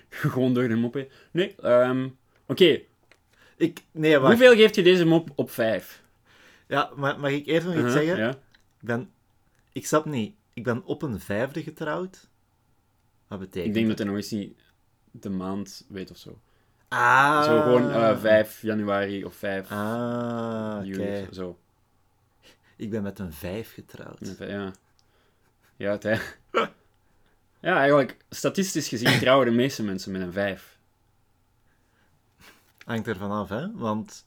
Gewoon door de mop. Nee, ehm, oké. Ik... Nee, wacht. Hoeveel geeft je deze mop op 5? Ja, maar mag ik eerst nog iets zeggen? Ja. Ik ben... Ik snap niet. Ik ben op een vijfde getrouwd. Wat betekent Ik denk dat hij nog eens niet de maand weet of zo. Ah. Zo gewoon eh 5 januari of 5 Ah, juli. Zo. Ik ben met een vijf getrouwd. Ja. Ja, het, hè. ja, eigenlijk, statistisch gezien trouwen de meeste mensen met een 5. Hangt er vanaf, hè? Want...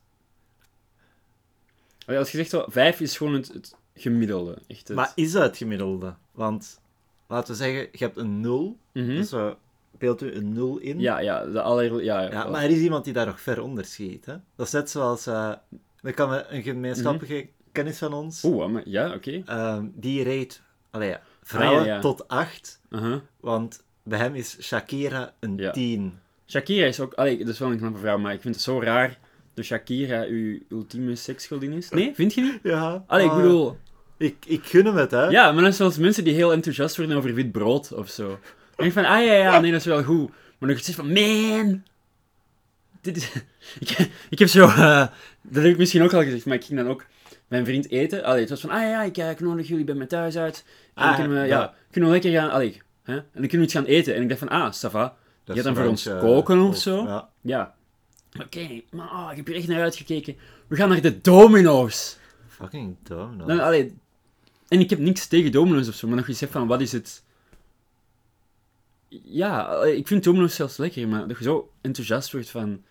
Als je zegt zo, 5 is gewoon het, het gemiddelde. Echt het... Maar is dat het gemiddelde? Want, laten we zeggen, je hebt een nul. Mhm. Dus zo beeld u een nul in. Ja, ja, de aller... Ja, maar er is iemand die daar nog ver onder schiet, hè? Dat is net zoals... eh dan kan een- een gemeenschappelijke kennis van ons... Mhm. Oeh, ja, oké. ehm, die reed... Allee, ja, vrouwen Ah, ja, ja. tot acht. Uh-huh. Want bij hem is Shakira een Ja. 10. Shakira is ook... Allee, dat is wel een knappe vrouw, maar ik vind het zo raar dat Shakira uw ultieme seksgodin is. Nee, vind je niet? Ja. Allee, ik ah, bedoel... Ik, ik gun hem het, hè. Ja, maar dat is zoals mensen die heel enthousiast worden over wit brood of zo. Dan denk ik van, ah ja, ja, nee, dat is wel goed. Maar dan zegt van, man... Dit is... ik, ik heb zo... eh, dat heb ik misschien ook al gezegd, maar ik ging dan ook mijn vriend eten. Allee, het was van, ah ja, ik, eh, ik nodig jullie bij mij thuis uit. En Ah, kunnen we, ja. ja, kunnen we lekker gaan... Allee, hè? En dan kunnen we iets gaan eten. En ik dacht van, ah, ça va. Dat Je gaat dan voor ons Randje, koken of zo? Ja. Ja. Oké, maar ah, ik heb er echt naar uitgekeken. We gaan naar de Domino's. Fucking dom, Dan, allee, en ik heb niks tegen Domino's of zo, maar nog eens van wat is het. Ja, ik vind Domino's zelfs lekker, maar dat je zo enthousiast wordt van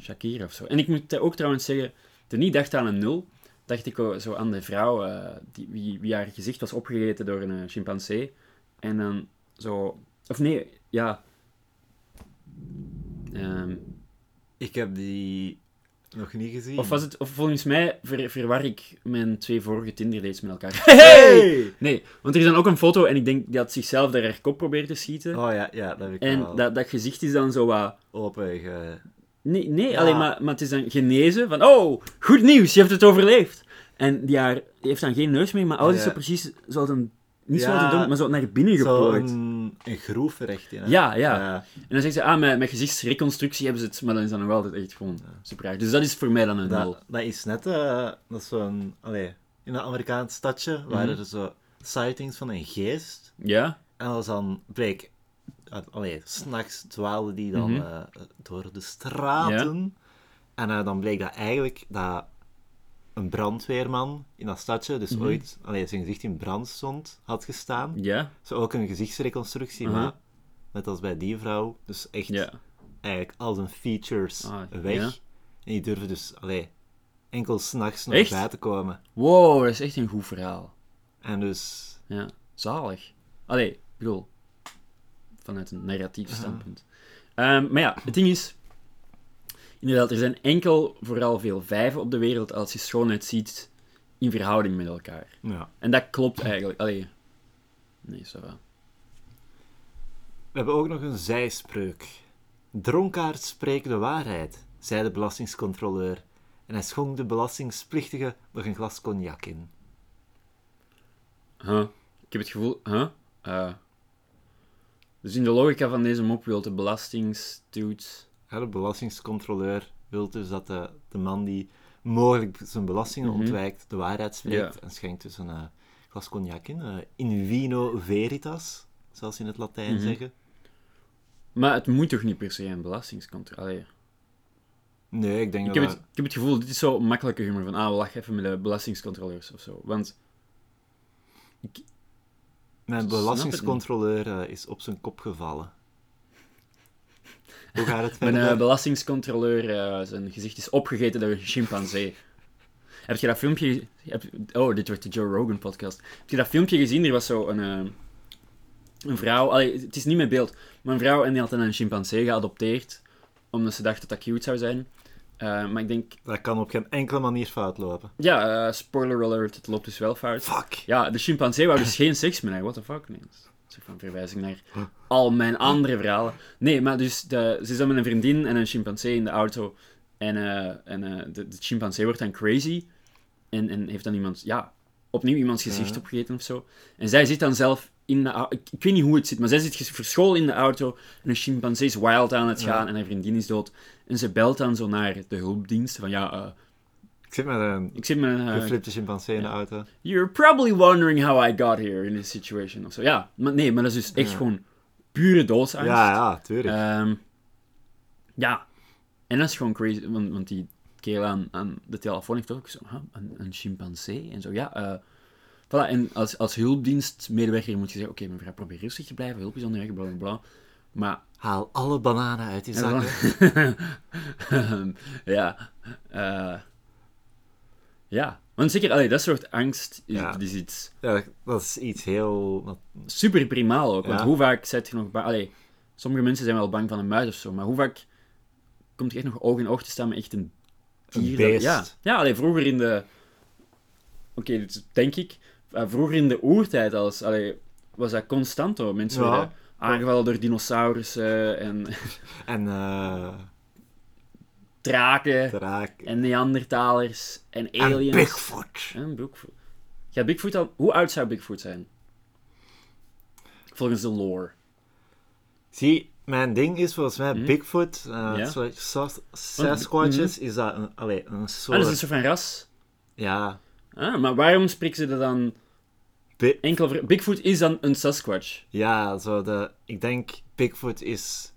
Shakira of zo. En ik moet ook trouwens zeggen, toen ik dacht aan een nul, dacht ik zo aan de vrouw eh, die, wie, wie haar gezicht was opgegeten door een eh, chimpansee. En dan zo. Of nee, ja. Ehm, Ik heb die nog niet gezien. of, was het, of volgens mij ver, verwar ik mijn twee vorige Tinder dates met elkaar. Hey! Nee, want er is dan ook een foto en ik denk dat zichzelf daar haar kop probeert te schieten. Oh ja, ja, dat heb ik en wel dat, dat gezicht is dan zo wat... open ge... Nee, nee Ja. alleen maar, maar het is dan genezen van... Oh, goed nieuws, je hebt het overleefd. En die, haar, die heeft dan geen neus meer, maar alles is Ja. zo precies zoals een... Niet Ja. een dom, maar zo naar binnen Zo geplooid. een, een groef er echt in, hè. Ja, ja. En dan zegt ze, ah, met, met gezichtsreconstructie hebben ze het, maar dan is dat nog altijd echt gewoon super raar. Dus dat is voor mij dan een nul. Dat, dat is net, eh, dat is zo'n, allee, in een Amerikaans stadje waren Mhm. er zo sightings van een geest. Ja? En dat was dan, bleek, uh, allee, s'nachts dwaalde die dan Mhm. eh, door de straten. En eh, dan bleek dat eigenlijk dat een brandweerman in dat stadje, dus Mhm. ooit, allee, zijn gezicht in brand stond, had gestaan. Ja? Zo ook een gezichtsreconstructie, maar net als bij die vrouw, dus echt Ja. eigenlijk al zijn features Ah, weg. ja. En die durven dus allee, enkel s'nachts nog Echt? bij te komen. Wow, dat is echt een goed verhaal. En dus, Ja, zalig. Allee, ik bedoel, vanuit een narratief standpunt. Ehm, maar ja, het ding is, inderdaad, er zijn enkel vooral veel vijven op de wereld als je schoonheid ziet in verhouding met elkaar. ja. En dat klopt eigenlijk. Allee, nee, ça va. We hebben ook nog een zijspreuk. Dronkaards spreken de waarheid, zei de belastingscontroleur. En hij schonk de belastingplichtige nog een glas cognac in. Huh? Ik heb het gevoel... Huh? Eh, dus in de logica van deze mop wil de belastingstoet... Ja, de belastingscontroleur wil dus dat de, de man die mogelijk zijn belastingen Mhm. ontwijkt, de waarheid spreekt Ja. en schenkt dus een eh, glas cognac in. eh, in vino veritas, zoals ze in het Latijn Mhm. zeggen. Maar het moet toch niet per se een belastingscontrole... Nee, ik denk Ik dat heb, het, ik heb het gevoel, dit is zo makkelijke humor van, ah, we lachen even met de belastingcontroleurs of zo. Want, Mijn belastingscontroleur eh, is op zijn kop gevallen. Hoe gaat het mijn verder? eh, belastingcontroleur, eh, zijn gezicht is opgegeten door een chimpansee. Heb je dat filmpje... Heb, oh, dit wordt de Joe Rogan podcast. Heb je dat filmpje gezien? Er was zo een, een vrouw... Allee, het is niet met beeld, maar een vrouw en die had dan een chimpansee geadopteerd, omdat ze dacht dat dat cute zou zijn. Eh, maar ik denk... Dat kan op geen enkele manier fout lopen. Ja, eh, spoiler alert, het loopt dus wel fout. Fuck! Ja, de chimpansee wou dus geen seks haar. What the fuck? Nee, dat is een soort van verwijzing naar al mijn andere verhalen. Nee, maar dus de, ze is dan met een vriendin en een chimpansee in de auto. En, eh, en de, de chimpansee wordt dan crazy. En, en heeft dan iemand, ja, opnieuw iemands gezicht opgegeten of zo. En zij zit dan zelf in de auto. Ik, ik weet niet hoe het zit, maar zij zit verscholen in de auto. En een chimpansee is wild aan het Ja. gaan en haar vriendin is dood. En ze belt dan zo naar de hulpdiensten van, ja, eh, Ik zit met een ik zit met een... eh, geflipte chimpansee in de auto. You're probably wondering how I got here in this situation. Of zo. Ja, maar nee, maar dat is dus echt gewoon pure doodsangst. Ja, ja, tuurlijk. Ehm, ja, en dat is gewoon crazy, want, want die kerel aan, aan de telefoon heeft ook zo, huh, een, een chimpansee? En zo, ja. eh voilà, en als, als hulpdienstmedewerker moet je zeggen, oké, mevrouw, probeer rustig te blijven, hulp is onderweg, bla bla bla. Maar Haal alle bananen uit die en zakken. ja, eh, ja, want zeker, allee, dat soort angst is, Ja. is iets Ja, dat is iets heel... super primaal ook. Want Ja. hoe vaak zet je nog. Allee, sommige mensen zijn wel bang van een muis of zo, maar hoe vaak komt je echt nog oog in oog te staan met echt een Een dier? dat- beest. ja, ja allee, vroeger in de... Oké, is- denk ik, vroeger in de oertijd als, allee, was dat constant hoor. Mensen Ja. werden Aangevallen door dinosaurussen en En eh draken draak. en Neandertalers en En aliens. Bigfoot. En Bigfoot. Ja, Bigfoot al... Hoe oud zou Bigfoot zijn? Volgens de lore. Zie, mijn ding is volgens mij Hm? Bigfoot, eh Ja. zo- Sas- Sasquatches, is dat een, allee, een Ah, soort... dat is een soort van ras. Ja, Ah, maar waarom spreken ze er dan Bi- enkel. Bigfoot is dan een Sasquatch. ja, zo de... Ik denk Bigfoot is...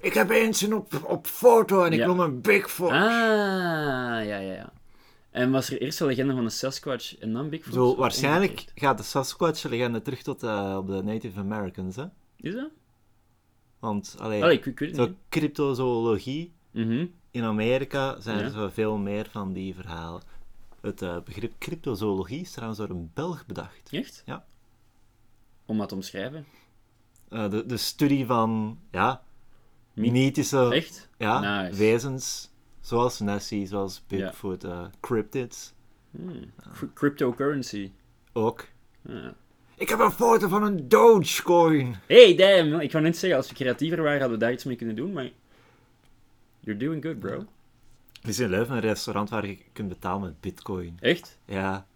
Ik heb eens een op, op foto en ik Ja. noem hem Bigfoot. Ah, ja, ja, ja. En was er eerst de legende van een Sasquatch en dan Bigfoot? Zo, waarschijnlijk gaat de Sasquatch-legende terug tot eh, op de Native Americans, hè? Is dat? Want, allee, Allee, ik, ik weet het zo cryptozoologie Mhm. in Amerika zijn Ja. er zo veel meer van die verhalen. Het eh, begrip cryptozoologie is trouwens door een Belg bedacht. Echt? Ja. Om dat te omschrijven? Eh, de, de studie van, ja, mythische Echt? ja, Nice. wezens, zoals Nessie, zoals Ja. Bigfoot, eh, cryptids Hmm. Cry- Cryptocurrency. ook. Ja. Ik heb een foto van een Dogecoin. Hey, damn! Ik wou net zeggen, als we creatiever waren, hadden we daar iets mee kunnen doen, maar... You're doing good, bro. Er is in Leuven een restaurant waar je kunt betalen met bitcoin. Echt? Ja,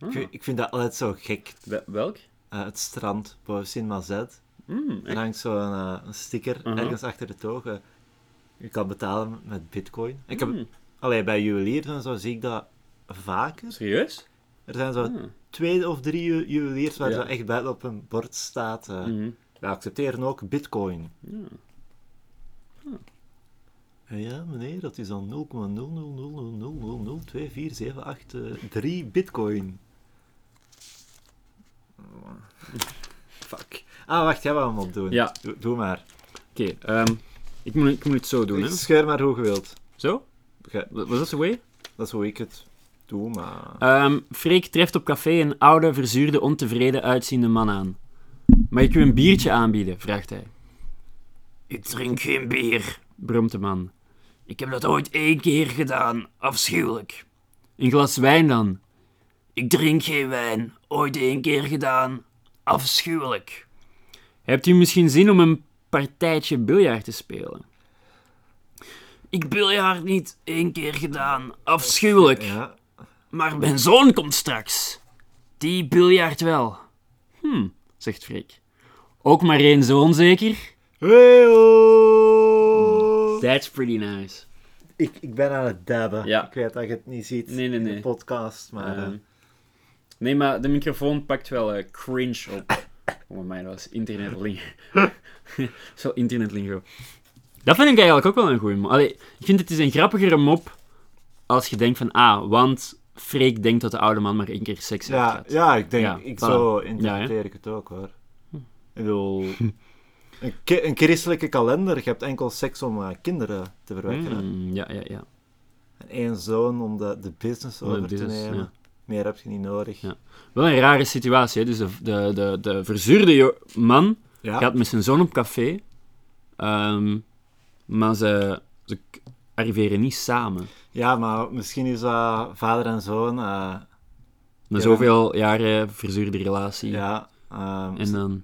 Ah. ik, vind- ik vind dat altijd zo gek. Wel- Welk? Eh, het strand boven Sint Mazet. Hmm, Er hangt zo'n eh, een sticker ergens achter het oog. eh, je kan betalen met bitcoin. Ik heb, allee, bij juweliers en zo zie ik dat vaker. Serieus? Er zijn zo Ah. twee of drie ju- juweliers waar Ja. zo echt buiten op een bord staat. We accepteren ook bitcoin. Ja. Eh, Ja, meneer, dat is dan 0,00000024783 bitcoin. Fuck. Ah, wacht, jij wou hem opdoen. Ja. Doe, doe maar. Oké, ehm, ik, moet, ik moet het zo doen, hè. Maar hoe je wilt. Zo? Was dat zo way? Dat is hoe ik het doe, maar... Ehm Freek treft op café een oude, verzuurde, ontevreden uitziende man aan. Mag ik u een biertje aanbieden? vraagt hij. Ik drink geen bier, bromt de man. Ik heb dat ooit één keer gedaan, afschuwelijk. Een glas wijn dan? Ik drink geen wijn, ooit één keer gedaan, afschuwelijk. Hebt u misschien zin om een partijtje biljart te spelen? Ik biljart niet één keer gedaan, afschuwelijk. Ja. Maar mijn zoon komt straks. Die biljart wel. Hm, zegt Freek. Ook maar één zoon zeker? Heyo! That's pretty nice. Ik, ik ben aan het dabben. Ja. Ik weet dat je het niet ziet Nee, nee, in nee. de podcast, maar... Ehm, eh, nee, maar de microfoon pakt wel eh, cringe op. Oh my, dat was internetlingo. Zo internetlingo. Dat vind ik eigenlijk ook wel een goeie mop. Allee, ik vind het is een grappigere mop als je denkt van, ah, want Freek denkt dat de oude man maar één keer seks heeft ja, gehad. ja, ik denk... Ja, ik, voilà. zo Ja, interpreteer hè? ik het ook, hoor. Ik bedoel... Een, ki- een christelijke kalender, je hebt enkel seks om eh, kinderen te verwekken. hè. Mm, ja, ja, ja. En één zoon om de, de business de over business, te nemen. ja. Meer heb je niet nodig. Ja. Wel een rare situatie, hè. Dus de, de, de, de verzuurde man Ja. gaat met zijn zoon op café, ehm, maar ze, ze arriveren niet samen. Ja, maar misschien is dat vader en zoon. eh, Na zoveel jaren verzuurde relatie. ja, ehm, En dan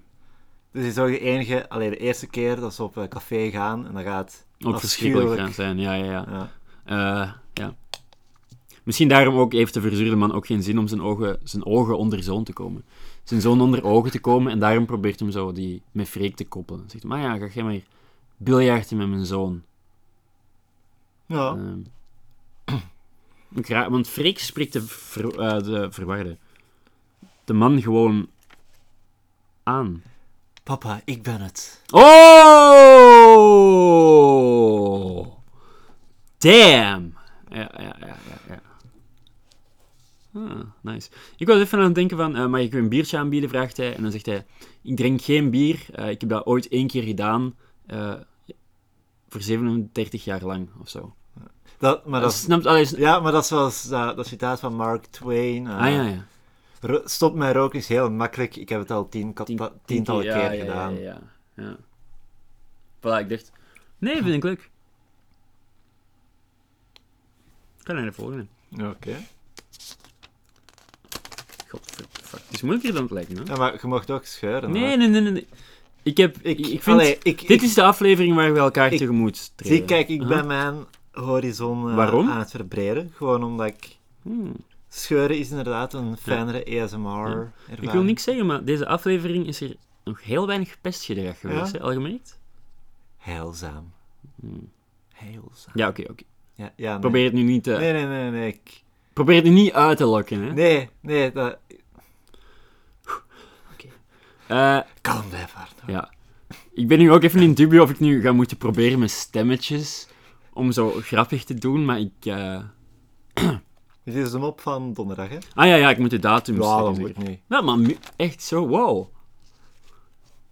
Dus is ook de enige, alleen de eerste keer dat ze op een café gaan en dan gaat ook verschrikkelijk gaan zijn. Ja, ja, ja. Ja. Eh, ja. Misschien daarom ook heeft de verzuurde man ook geen zin om zijn ogen, zijn ogen onder zoon te komen. Zijn zoon onder ogen te komen en daarom probeert hem zo die met Freek te koppelen. Zegt hij, maar ja, ga jij maar biljarten met mijn zoon. Ja. Ehm, raar, want Freek spreekt de, ver, eh, de verwarde. De man gewoon aan. Papa, ik ben het. Oh! Damn! Ja, ja, ja, ja. ja. Ah, nice. Ik was even aan het denken van, eh, mag ik u een biertje aanbieden, vraagt hij. En dan zegt hij, ik drink geen bier. Eh, ik heb dat ooit één keer gedaan. eh, voor 37 jaar lang, of zo. Dat, maar dat, Dat ja, maar dat is zoals dat, citaat van Mark Twain. Ah, ja, ja. Stop met roken is heel makkelijk. Ik heb het al tien, Tien- ta- tientallen ja, keer ja, gedaan. Ja, ja, ja. Voilà, ik dacht... Nee, vind ik leuk. Ik kan naar de volgende. Oké. Godverfuck. Het is moeilijker dan het lijkt, hè? Ja, maar je mocht ook scheuren. Nee, nee, nee, nee, nee. Ik heb... Ik, Ik, vind... allee, ik, dit ik- is de aflevering waar we elkaar Ik- tegemoet treden. zie, kijk, ik ben mijn horizon eh, aan het verbreden. Gewoon omdat ik... Hmm. Scheuren is inderdaad een fijnere ASMR-ervaring. Ik wil niks zeggen, maar deze aflevering is er nog heel weinig pestgedrag geweest, hè? Al gemerkt? Heilzaam. Hmm. Heilzaam. Ja, oké, oké. Ja, ja, nee. Probeer het nu niet te... Nee, nee, nee, nee. Ik... Probeer het nu niet uit te lokken, hè? Nee, nee, dat... Eh, Kalm blijven, ja. Ik ben nu ook even in dubio of ik nu ga moeten proberen met stemmetjes om zo grappig te doen, maar ik... eh, Dit is de mop van donderdag, hè? Ah ja, ja, ik moet de datum Ja, zeggen, dat moet niet. Ja, maar echt zo, wow.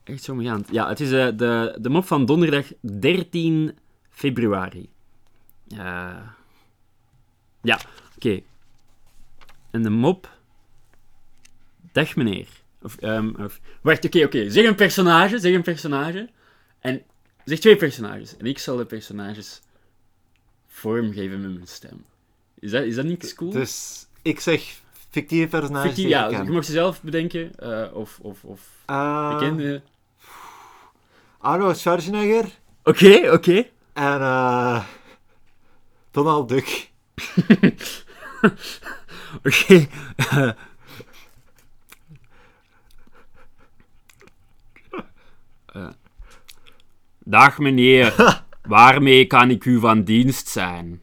Echt zo meegaand. Ja, het is eh, de, de mop van donderdag 13 februari. Eh, ja, oké. En de mop... Dag meneer. Of, ehm, of... Wacht, oké, oké. Zeg een personage, zeg een personage. En zeg twee personages. En ik zal de personages vormgeven met mijn stem. Is dat, is dat niet cool? Dus ik zeg fictieve personages Fictief, ja, je mag ze zelf bedenken. eh, of, of, of Eh, bekende... Arnold Schwarzenegger Oké, oké. en eh, Donald Duck. Oké. eh. Eh. Dag meneer, waarmee kan ik u van dienst zijn?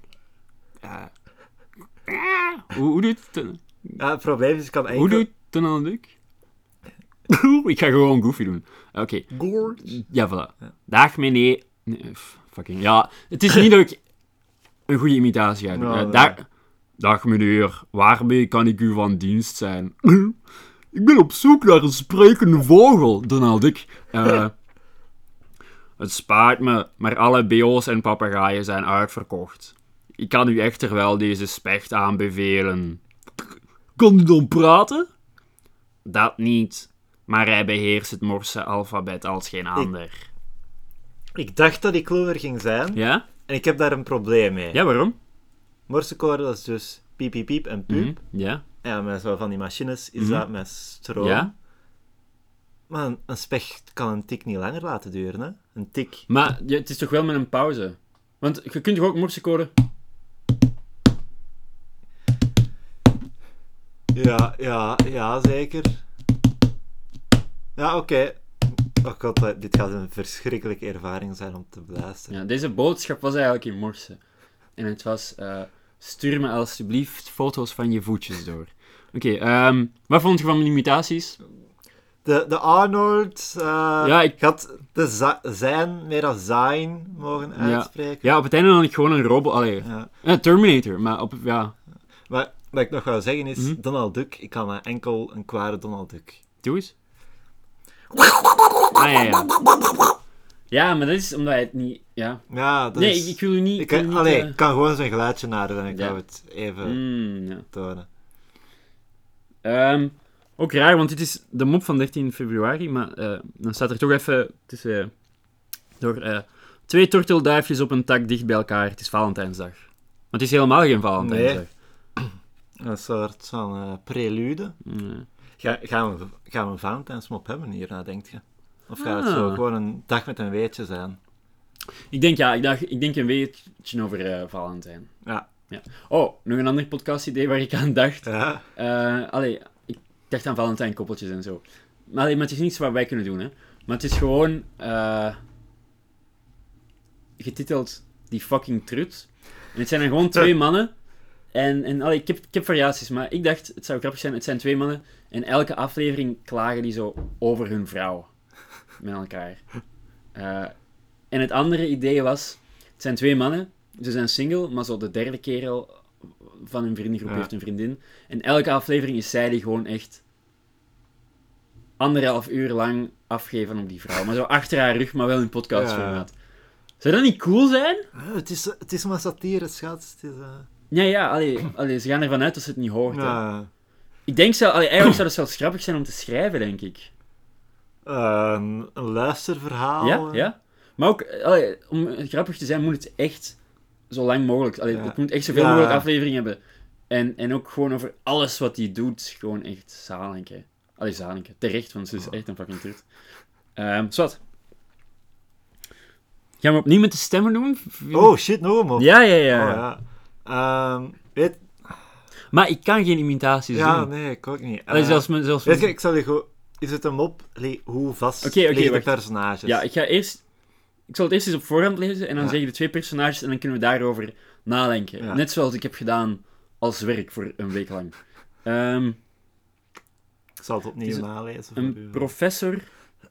Eh. hoe, hoe doet het? Ja, het probleem is, ik kan enkel... Hoe doet Donald Duck? ik ga gewoon Goofy doen. Oké. Ja, voilà. Dag meneer. Nee, fucking. Ja, het is niet dat ik een goede imitatie ga doen. Eh, dag, dag meneer, waarmee kan ik u van dienst zijn? ik ben op zoek naar een sprekende vogel, Donald Duck. Eh, het spaart me, maar alle BO's en papegaaien zijn uitverkocht. Ik kan u echter wel deze specht aanbevelen. Kan u dan praten? Dat niet, maar hij beheerst het Morse alfabet als geen ander. Ik dacht dat ik clever ging zijn, Ja? en ik heb daar een probleem mee. Ja, waarom? Morsecode, dat is dus piep, piep, piep en puup. Mhm, Ja. Ja, met zo van die machines is Mhm. dat met stroom. Ja? Maar een, een specht kan een tik niet langer laten duren, hè? Een tik. Maar ja, het is toch wel met een pauze? Want je kunt toch ook morsecode... Ja, ja, ja, zeker. Ja, oké. Oh god, eh, dit gaat een verschrikkelijke ervaring zijn om te beluisteren. Ja, deze boodschap was eigenlijk in morse. En het was... eh, stuur me alsjeblieft foto's van je voetjes door. Oké, ehm, wat vond je van mijn imitaties? De, de Arnold eh Ja, ik- had de zijn meer als zijn mogen uitspreken. Ja, op het einde had ik gewoon een robot... Allee, Ja. Terminator, maar op... Ja, Maar wat ik nog wil zeggen is, Mhm. Donald Duck, ik kan maar enkel een kwade Donald Duck. doe eens. Ah, ja, ja. Ja, maar dat is omdat hij het niet... Ja. Ja, dat Nee, is... ik, wil u niet... Ik, ik wil u niet, allee, eh, ik kan gewoon zijn geluidje nadoen en ik Ja. ga het even mm, ja. tonen. Ehm, ook raar, want dit is de mop van 13 februari, maar eh, dan staat er toch even tussen... eh, door twee tortelduifjes op een tak dicht bij elkaar. Het is Valentijnsdag. Maar het is helemaal geen Valentijnsdag. Een soort van eh, prelude. Nee. Ga, gaan, we, gaan we een Valentijnsmop hebben hierna, denk je? Of gaat het zo Ah. gewoon een dag met een weetje zijn? Ik denk, ja, ik, dacht, ik denk een weetje over eh, Valentijn. Ja. Oh, nog een ander podcast-idee waar ik aan dacht. Ja. Eh, allee, ik dacht aan Valentijn-koppeltjes en zo. Maar, allee, maar het is niets wat wij kunnen doen, hè. Maar het is gewoon... getiteld Die Fucking Trut. En het zijn er gewoon twee mannen. En, en allee, ik, heb, ik heb variaties, maar ik dacht, het zou grappig zijn, het zijn twee mannen. En elke aflevering klagen die zo over hun vrouw. Met elkaar. Eh, en het andere idee was, het zijn twee mannen. Ze zijn single, maar zo de derde kerel van hun vriendengroep Ja. heeft een vriendin. En elke aflevering is zij die gewoon echt anderhalf uur lang afgeven op die vrouw. Maar zo achter haar rug, maar wel in podcastformaat. Zou dat niet cool zijn? Ah, Het is, het is maar satire, schat. Het is, eh, Ja, ja, allee, allee, ze gaan ervan uit dat ze het niet hoort. hè. ja. Ik denk zelf, allee, eigenlijk zou het zelfs grappig zijn om te schrijven, denk ik. Eh, een, een luisterverhaal. Ja, eh. ja. Maar ook, allee, om grappig te zijn, moet het echt zo lang mogelijk... Allee, Ja. Het moet echt zoveel Ja. mogelijk afleveringen hebben. En, en ook gewoon over alles wat hij doet, gewoon echt hè. Allee, hè. Terecht, want ze is echt een fucking trut. Ehm zwart. Gaan we opnieuw met de stemmen doen? Oh shit, een mop. Ja, ja, ja. Oh, ja. Ja. Ehm, weet... Maar ik kan geen imitaties Ja, doen. nee, ik ook niet. Allee, Eh, zelfs, mijn- zelfs Weet je, ik zal je gewoon... Is het een mop? Allee, hoe vast oké, liggen de personages? Ja, ik ga eerst... Ik zal het eerst eens op voorhand lezen en dan Ja. zeg je de twee personages en dan kunnen we daarover nadenken. Ja. Net zoals ik heb gedaan als werk voor een week lang. Ehm, Ik zal het opnieuw Het nalezen. voor een u. professor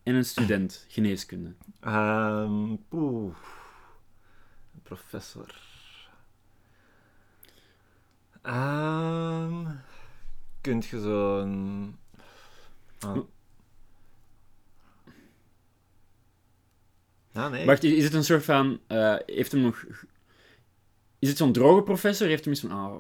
en een student geneeskunde. Ehm. Een professor. Ehm kunt je zo'n... Ah. Ja, nee. Wacht, is het een soort van... eh, heeft hem nog... Is het zo'n droge professor? Heeft hem eens van... Ah,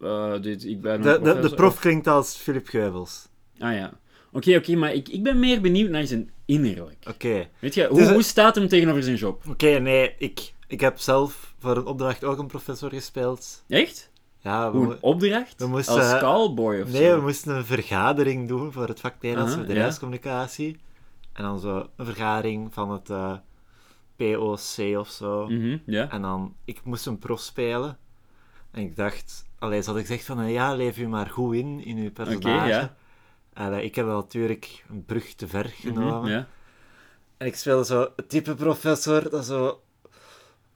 eh, dit, ik ben de, de, prof klinkt als Philip Geubels. Ah ja. Oké, oké, maar ik, ik ben meer benieuwd naar zijn innerlijk. Oké. Weet je, hoe, Dus, hoe staat hem tegenover zijn job? Oké, nee. Ik, ik heb zelf voor een opdracht ook een professor gespeeld. Echt? Ja, we, Hoe een opdracht? we moesten, Als eh, callboy of Nee, zo? we moesten een vergadering doen voor het vak Nederlandse bedrijfscommunicatie. En dan zo een vergadering van het eh, POC of zo. Mhm, ja. En dan, ik moest een prof spelen. En ik dacht, allee, ze had gezegd van, eh, ja, leef u maar goed in, in uw personage. ja. En eh, ik heb wel natuurlijk een brug te ver genomen. Mhm, ja. En ik speelde zo het type professor dat zo...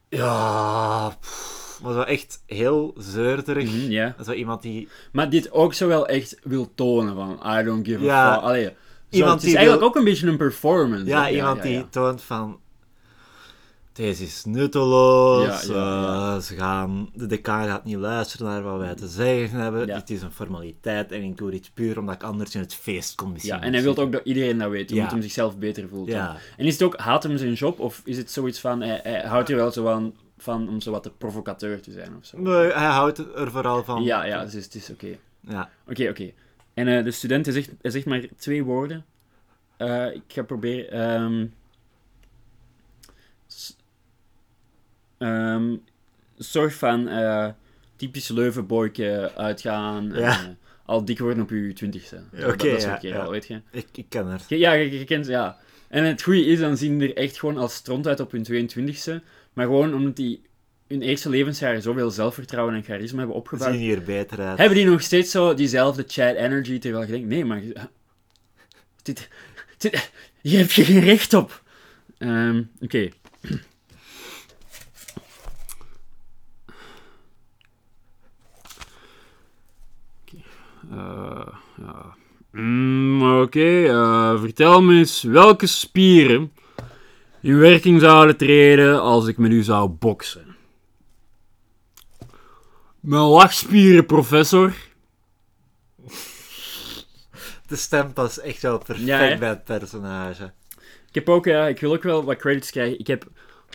Ja... pff, maar zo echt heel zeurderig. Mhm, ja. Zo iemand die... Maar dit ook zo wel echt wil tonen van I don't give Ja. a fuck. Allee, zo, Iemand het is die eigenlijk wil- ook een beetje een performance. Ja, iemand ja, die toont van... Deze is nutteloos. Eh, ze gaan, de decaan gaat niet luisteren naar wat wij te zeggen hebben. Dit is een formaliteit en ik doe dit puur omdat ik anders in het feest kom misschien. Ja, en hij wil ook dat iedereen dat weet, omdat Ja. hem zichzelf beter voelt. Ja. En is het ook, haat hem zijn job, of is het zoiets van, hij, hij houdt er wel zo van, van om zo wat de provocateur te zijn of zo? Nee, hij houdt er vooral van. Ja, ja, dus het is oké. Ja. Oké, oké. En eh, de student hij zegt, hij zegt maar twee woorden. Eh, ik ga proberen. ehm, een soort van eh typisch Leuvenboyke uitgaan. en, Ja. al dik worden op je twintigste. Oké, dat, dat ja, ja. weet je. Ik, ik ken haar. Ja, je, je kent ja. En het goede is, dan zien die er echt gewoon als stront uit op hun 22e. Maar gewoon omdat die hun eerste levensjaren zoveel zelfvertrouwen en charisma hebben Ze opgebouwd. zien hier beter uit. Hebben die nog steeds zo diezelfde Chad energy, terwijl je denkt, nee, maar... Dit, dit, hier heb je geen recht op. Ehm, Oké. Oké. Eh, ja. Mm, Oké, eh, vertel me eens welke spieren in werking zouden treden als ik met u zou boksen. Mijn lachspieren, professor. De stem past echt wel perfect Ja, bij het personage. Ik heb ook, ja, ik wil ook wel wat credits krijgen. Ik heb,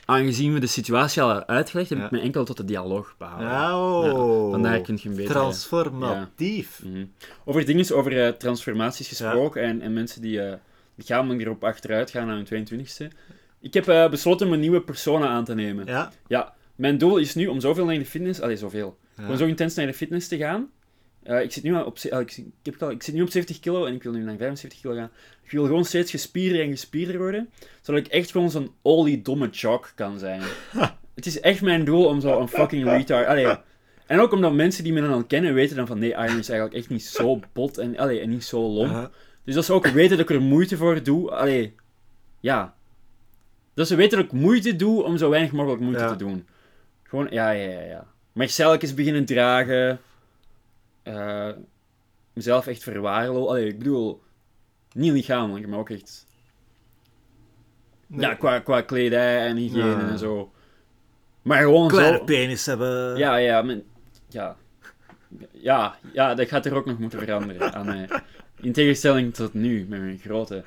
aangezien we de situatie al hebben uitgelegd, heb Ja. ik me enkel tot de dialoog behouden. Ja, oh. vandaar kun je een beetje... Transformatief. Mhm. Over dingen, over eh, transformaties gesproken en, en mensen die uh, lichamelijk erop achteruit gaan naar hun 22e. Ik heb eh, besloten om een nieuwe persona aan te nemen. Ja. Ja, mijn doel is nu om zoveel naar de fitness... Allee, zoveel. Ja. Om zo intens naar de fitness te gaan. Ik, zit nu op, ik, zit- ik, heb al, ik zit nu op 70 kilo en ik wil nu naar 75 kilo gaan. Ik wil gewoon steeds gespierder en gespierder worden, zodat ik echt gewoon zo'n oliedomme jock kan zijn. Het is echt mijn doel om zo een fucking retard... Allee, en ook omdat mensen die me dan al kennen weten dan van nee, Iron is eigenlijk echt niet zo bot en, allee, en niet zo lomp. Dus dat ze ook weten dat ik er moeite voor doe. Allee, ja. Dat ze weten dat ik moeite doe om zo weinig mogelijk moeite Ja. te doen. Gewoon, ja, ja, ja. ja. Marcelkes beginnen dragen. eh, mezelf echt verwaarlozen. Allee, ik bedoel, niet lichamelijk, maar ook echt... Nee. Ja, qua, qua kledij en hygiëne Ja. en zo. Maar gewoon Kleine zo... penis hebben. Ja, ja, men, ja. Ja, ja, dat gaat er ook nog moeten veranderen aan mij. In tegenstelling tot nu, met mijn grote...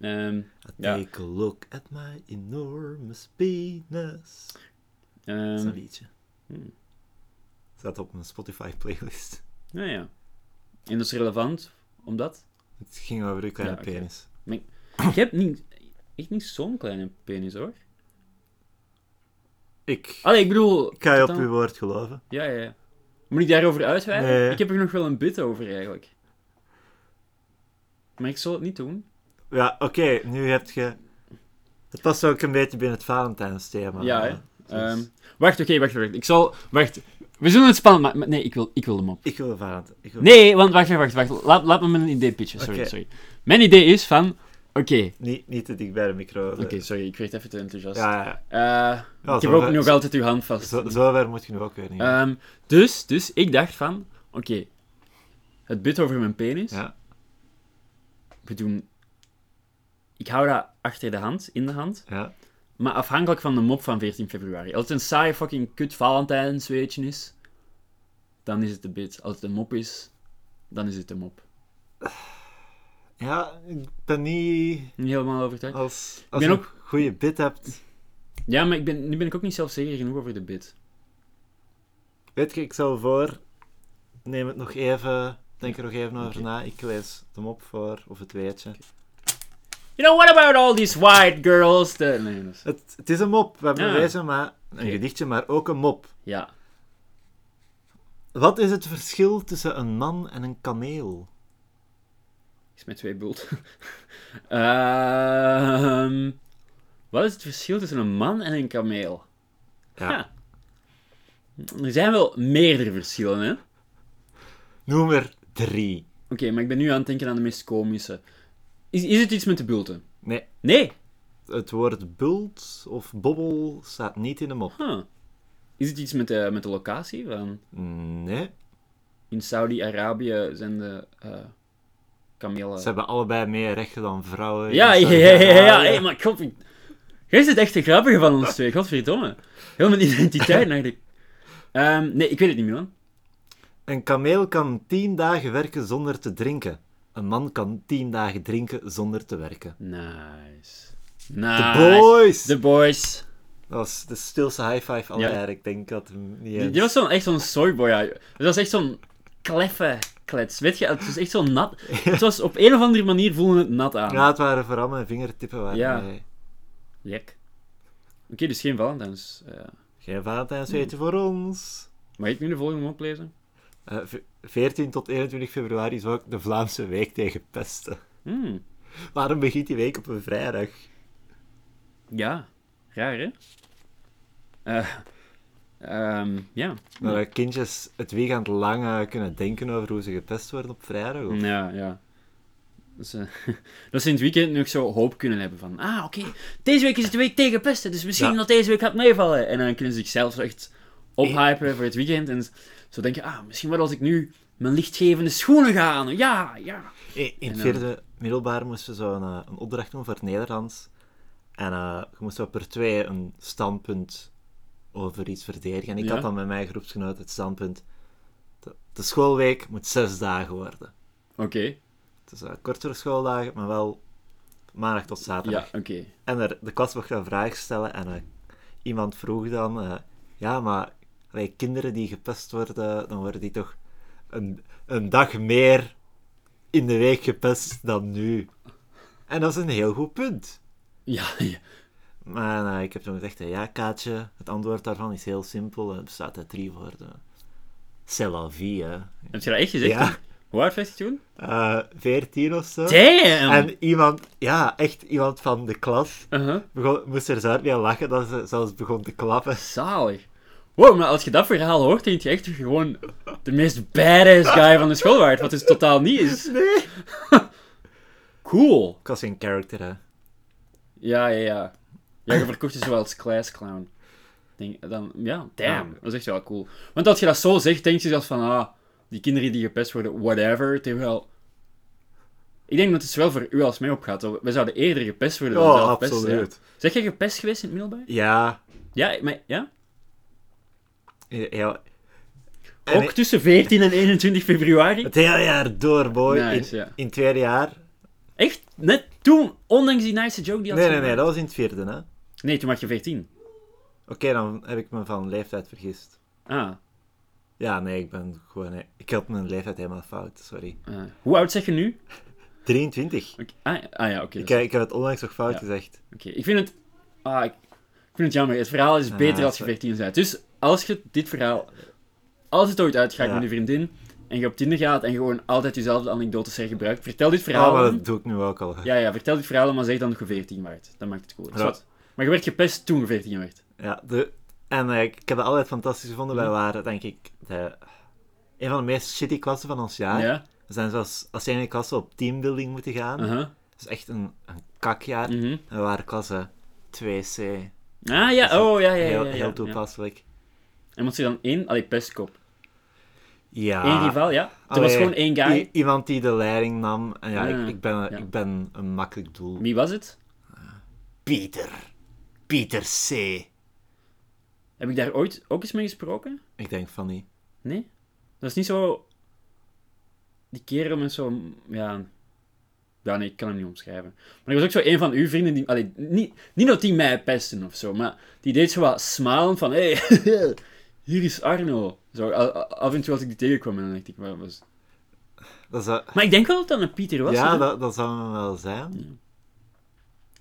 Ehm, ja. Take a look at my enormous penis. Dat is een liedje. hmm. Staat op mijn Spotify playlist. ja, ja. En dat is relevant, omdat... Het ging over uw kleine Ja, penis. Ik heb niet, echt niet zo'n kleine penis, hoor. Ik, Allee, ik bedoel... ik ga je op uw woord geloven. Ja, ja, ja. Moet ik daarover uitweiden? Nee. Ik heb er nog wel een bit over, eigenlijk. Maar ik zal het niet doen. Ja, oké, nu heb je... Het past ook een beetje binnen het Valentijnsthema. ja, hè. Dus- Ehm, wacht, oké, wacht, wacht. Ik zal... Wacht. We zullen het spannend maken. maar- Nee, ik wil, ik wil hem op. Ik wil Valentijn. Ik wil... Nee, want wacht, wacht, wacht. Laat, laat me mijn idee pitchen. Sorry, sorry. Mijn idee is van... Oké, Niet, niet te dicht bij de micro. oké, sorry. Ik werd even te enthousiast. Ja, ja. Eh, Ja, ik heb ook ver- nog altijd uw hand vast. Zo, zo ver moet je nu ook weer niet. Ehm, dus, dus, ik dacht van... Oké, het bit over mijn penis. ja. We doen... Ik hou dat achter de hand, in de hand. Ja. Maar afhankelijk van de mop van 14 februari. Als het een saaie fucking kut Valentijnsweetje is, dan is het de bit. Als het een mop is, dan is het de mop. Ja, ik ben niet... Niet helemaal overtuigd. Als, als je ook- een goede bit hebt... Ja, maar ik ben, nu ben ik ook niet zelfzeker genoeg over de bit. Weet je, ik stel voor... Neem het nog even... Denk er nog even over na. Ik lees hem op voor, of het weetje. You know, what about all these white girls? The... Nee, is- Het, het is een mop. We hebben Ja. maar... Een gedichtje, maar ook een mop. Ja. Wat is het verschil tussen een man en een kameel? Is met twee bult. Ehm, wat is het verschil tussen een man en een kameel? Ja. Ja. Er zijn wel meerdere verschillen, hè? Noem er drie. Oké, maar ik ben nu aan het denken aan de meest komische. Is, is het iets met de bulten? Nee, Nee. het woord bult of bobbel staat niet in de mop. Huh. Is het iets met de, met de locatie? Van Nee, in Saudi-Arabië zijn de eh kamelen... ze hebben allebei meer rechten dan vrouwen. Ja, ja, ja, ja, ja. Hey, maar god, jij zit echt de grappige van ons twee, godverdomme. Heel mijn identiteit eigenlijk. Ehm, nee, ik weet het niet meer, man. Een kameel kan tien dagen werken zonder te drinken. Een man kan tien dagen drinken zonder te werken. Nice. The Nice. boys! The boys. Dat was de stilste high five aller Ja. jaren. Ik denk dat niet Die, die was zo'n, echt zo'n soyboy, ja. Dat was echt zo'n kleffe klets. Weet je, het was echt zo nat. Het was op een of andere manier voelde het nat aan. Ja, het waren vooral mijn vingertippen waarmee... Ja. Jek. Oké, dus geen Valentijns. eh Geen Valentijnsweetje voor ons. mag ik nu de volgende oplezen? Eh, v- 14 tot 21 februari is ook de Vlaamse Week tegen Pesten. Hmm. Waarom begint die week op een vrijdag? Ja, raar hè? Eh, ehm, ja. Dat eh, kindjes het weekend lang eh, kunnen denken over hoe ze gepest worden op vrijdag. Of... Ja, ja. Dus, eh, dat ze in het weekend nog zo hoop kunnen hebben van... Ah, oké, deze week is het de week tegen pesten, dus misschien Ja. dat deze week gaat meevallen. En dan kunnen ze zichzelf echt ophypen voor het weekend. En zo denken, ah, misschien wat als ik nu mijn lichtgevende schoenen ga aan. Ja, ja. In, het dan- vierde middelbaar moesten we zo een, eh, een opdracht doen voor het Nederlands. En eh je moest zo per twee een standpunt over iets verdedigen. En ik Ja. had dan met mijn groepsgenoot het standpunt... De, de schoolweek moet zes dagen worden. Oké, Het is uh, kortere schooldagen, maar wel maandag tot zaterdag. ja, oké. En er, de klas mocht een vraag stellen en eh, iemand vroeg dan... eh, ja, maar allee, kinderen die gepest worden, dan worden die toch een, een dag meer in de week gepest dan nu. En dat is een heel goed punt. Ja, ja. Maar eh, ik heb toen gezegd, ja Kaatje, het antwoord daarvan is heel simpel. Het bestaat uit drie woorden. C'est la vie, hè. Heb je dat echt gezegd? Ja. Hoe oud was je toen? Eh, Veertien of zo. Damn! En iemand, ja, echt iemand van de klas, Uh-huh. begon, moest er zo uit mee lachen dat ze zelfs begon te klappen. Zalig. Wow, maar als je dat verhaal hoort, denk je echt gewoon de meest badass guy van de school waard, wat dus totaal niet is. Nee. Cool. Ik was in character, hè. Ja, ja, ja. Ja, je verkocht je zo als class clown. Denk, dan, ja, damn. Ja. Dat is echt wel cool. Want als je dat zo zegt, denk je zelfs van, ah, die kinderen die gepest worden, whatever. Terwijl, ik denk dat het zowel voor u als mij opgaat. We zouden eerder gepest worden dan Oh, zelf pesten. absoluut. Ja. Zeg je gepest geweest in het middelbaar? Ja. Ja, maar, ja? Ja. En Ook tussen 14 en 21 februari? Het hele jaar door, boy. Nice, in, ja. in het tweede jaar. Echt? Net toen, ondanks die nice joke die had Nee, nee, nee, dat was in het vierde, hè. Oké, Nee, toen was je 14. dan heb ik me van leeftijd vergist. Ah, Ja, nee, ik ben gewoon... ik had mijn leeftijd helemaal fout, sorry. ah. hoe oud zeg je nu? 23. Oké, Ah, ah ja, oké. Ik, is- ik heb het onlangs nog fout Ja. gezegd. Oké, ik vind het... Ah, ik, ik vind het jammer. Het verhaal is Ah, beter als je sorry. 14 bent. Dus als je dit verhaal... Als het ooit uitgaat Ja. met je vriendin, en je op Tinder gaat en gewoon altijd dezelfde anekdotes hergebruikt, vertel dit verhaal. maar dan. dat doe ik nu ook al. Ja, ja, vertel dit verhaal, maar zeg dan dat je 14 waard. Dat maakt het cool. Ja. Maar je werd gepest toen je 14 werd. Ja, de, en eh, ik heb dat altijd fantastisch gevonden. Wij Mhm. waren, denk ik, de, een van de meest shitty klassen van ons jaar. Ja? We zijn zelfs als ene klasse op teambuilding moeten gaan. Dat is echt een, een kakjaar. En we waren klasse 2C. Ah ja, oh ja, ja, ja. heel, ja, heel ja. toepasselijk. En moet je dan één, allee, pestkop. Ja. Eén rivaal, ja. Er was gewoon één guy. iemand die de leiding nam. En ja, Ah, ik, ik, ben, ja. ik ben een makkelijk doel. Wie was het? Pieter. Pieter C. Heb ik daar ooit ook eens mee gesproken? Ik denk van niet. Nee? Dat is niet zo... Die kerel met zo'n... Ja... Ja, nee, ik kan hem niet omschrijven. Maar er was ook zo een van uw vrienden die... Allee, niet, niet dat die mij pesten of zo, maar die deed zo wat smalend van... Hey, hier is Arno. Zo, af en toe als ik die tegenkwam, en dan dacht ik... Wat was... Dat zou, Maar ik denk wel dat dat een Pieter was. ja, dat, dat zou hem wel zijn.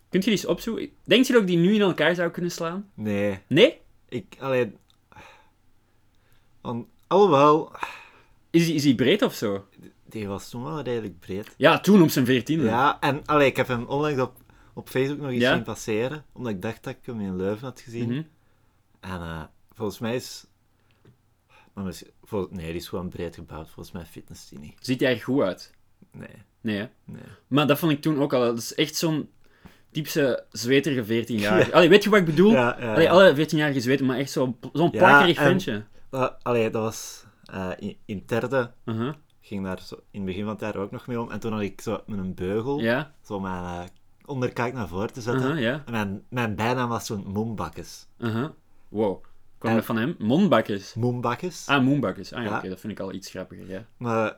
Kunt je die eens opzoeken? Denk je dat ik die nu in elkaar zou kunnen slaan? Nee. Nee? Ik, alleen... Want, alhoewel, Is hij, is hij breed of zo? die was toen wel redelijk breed. Ja, toen op zijn veertiende. Ja, en allee, ik heb hem onlangs op, op Facebook nog eens Ja? zien passeren, omdat ik dacht dat ik hem in Leuven had gezien. Mhm. En eh, volgens mij is... Nee, die is gewoon breed gebouwd. Volgens mij fitness die niet. Ziet hij er goed uit? Nee, Nee, hè? nee. Maar dat vond ik toen ook al. Dat is echt zo'n typische zweterige 14 jaar. Allee, weet je wat ik bedoel? Ja, ja, Allee, ja. alle 14-jarige zweten, maar echt zo'n zo'n Ja, plakkerig en- ventje. Allee, dat was... eh, in, derde Uh-huh. ging daar zo, in het begin van het jaar ook nog mee om. En toen had ik zo met een beugel Ja, zo mijn eh, onderkaak naar voren te zetten. uh-huh, ja. En mijn, mijn bijnaam was toen Moembakkes. Uh-huh. Wow. Kwam dat van hem? Monbakkes. Moembakkes. Ah, Moonbakkes. Ah ja, Ja. oké, dat vind ik al iets grappiger, ja. Maar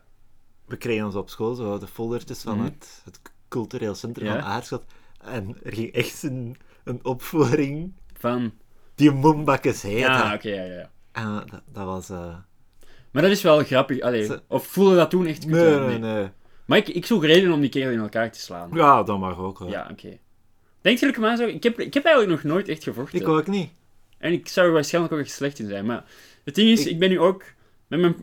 we kregen ons op school zo de foldertjes van Mhm. het, het cultureel centrum Ja. van Aarschot. En er ging echt een, een opvoering Van... die Moembakkes heette. Ja, oké, ja, ja. En eh, dat, dat was... eh, Maar dat is wel grappig. Allee, Ze- of voelde dat toen echt goed Nee, nee, nee. Maar ik, ik zoek reden om die kerel in elkaar te slaan. Ja, dat mag ook hoor. Ja, oké. Denk je dat ik hem aan zou... Ik heb, ik heb eigenlijk nog nooit echt gevochten. Ik ook niet. En ik zou er waarschijnlijk ook echt slecht in zijn. Maar het ding is, ik, Ik- ben nu ook met mijn,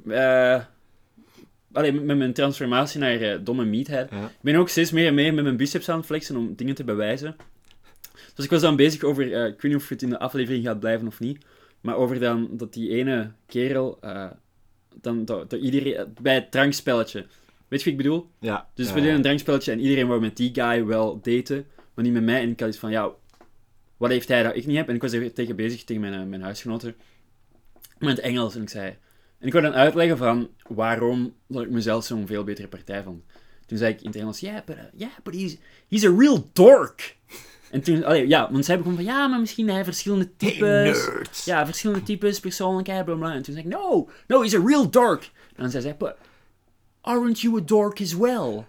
allee, met mijn transformatie naar eh, domme meathead. Ja. Ik ben ook steeds meer en meer met mijn biceps aan het flexen om dingen te bewijzen. Dus ik was dan bezig over, ik weet niet of het in de aflevering gaat blijven of niet, maar over dan dat die ene kerel, dan, dat, dat iedereen, bij het drankspelletje, weet je wat ik bedoel? Ja. Dus we deden een drankspelletje en iedereen wou met die guy wel daten, maar niet met mij. En ik had iets van, ja, wat heeft hij dat ik niet heb? En ik was er tegen bezig, tegen mijn, eh, mijn huisgenoten, met het Engels. En ik zei... En ik wou dan uitleggen van waarom dat ik mezelf zo'n veel betere partij vond. Toen zei ik in het Engels, yeah, but, uh, yeah, but he's, he's a real dork. En toen, allee, ja, want zij begon van, ja, maar misschien hij verschillende Hey, types. nerds. Ja, verschillende types, persoonlijkheid, bla bla. En toen zei ik, no, no, he's a real dork. En dan zei zij, but aren't you a dork as well?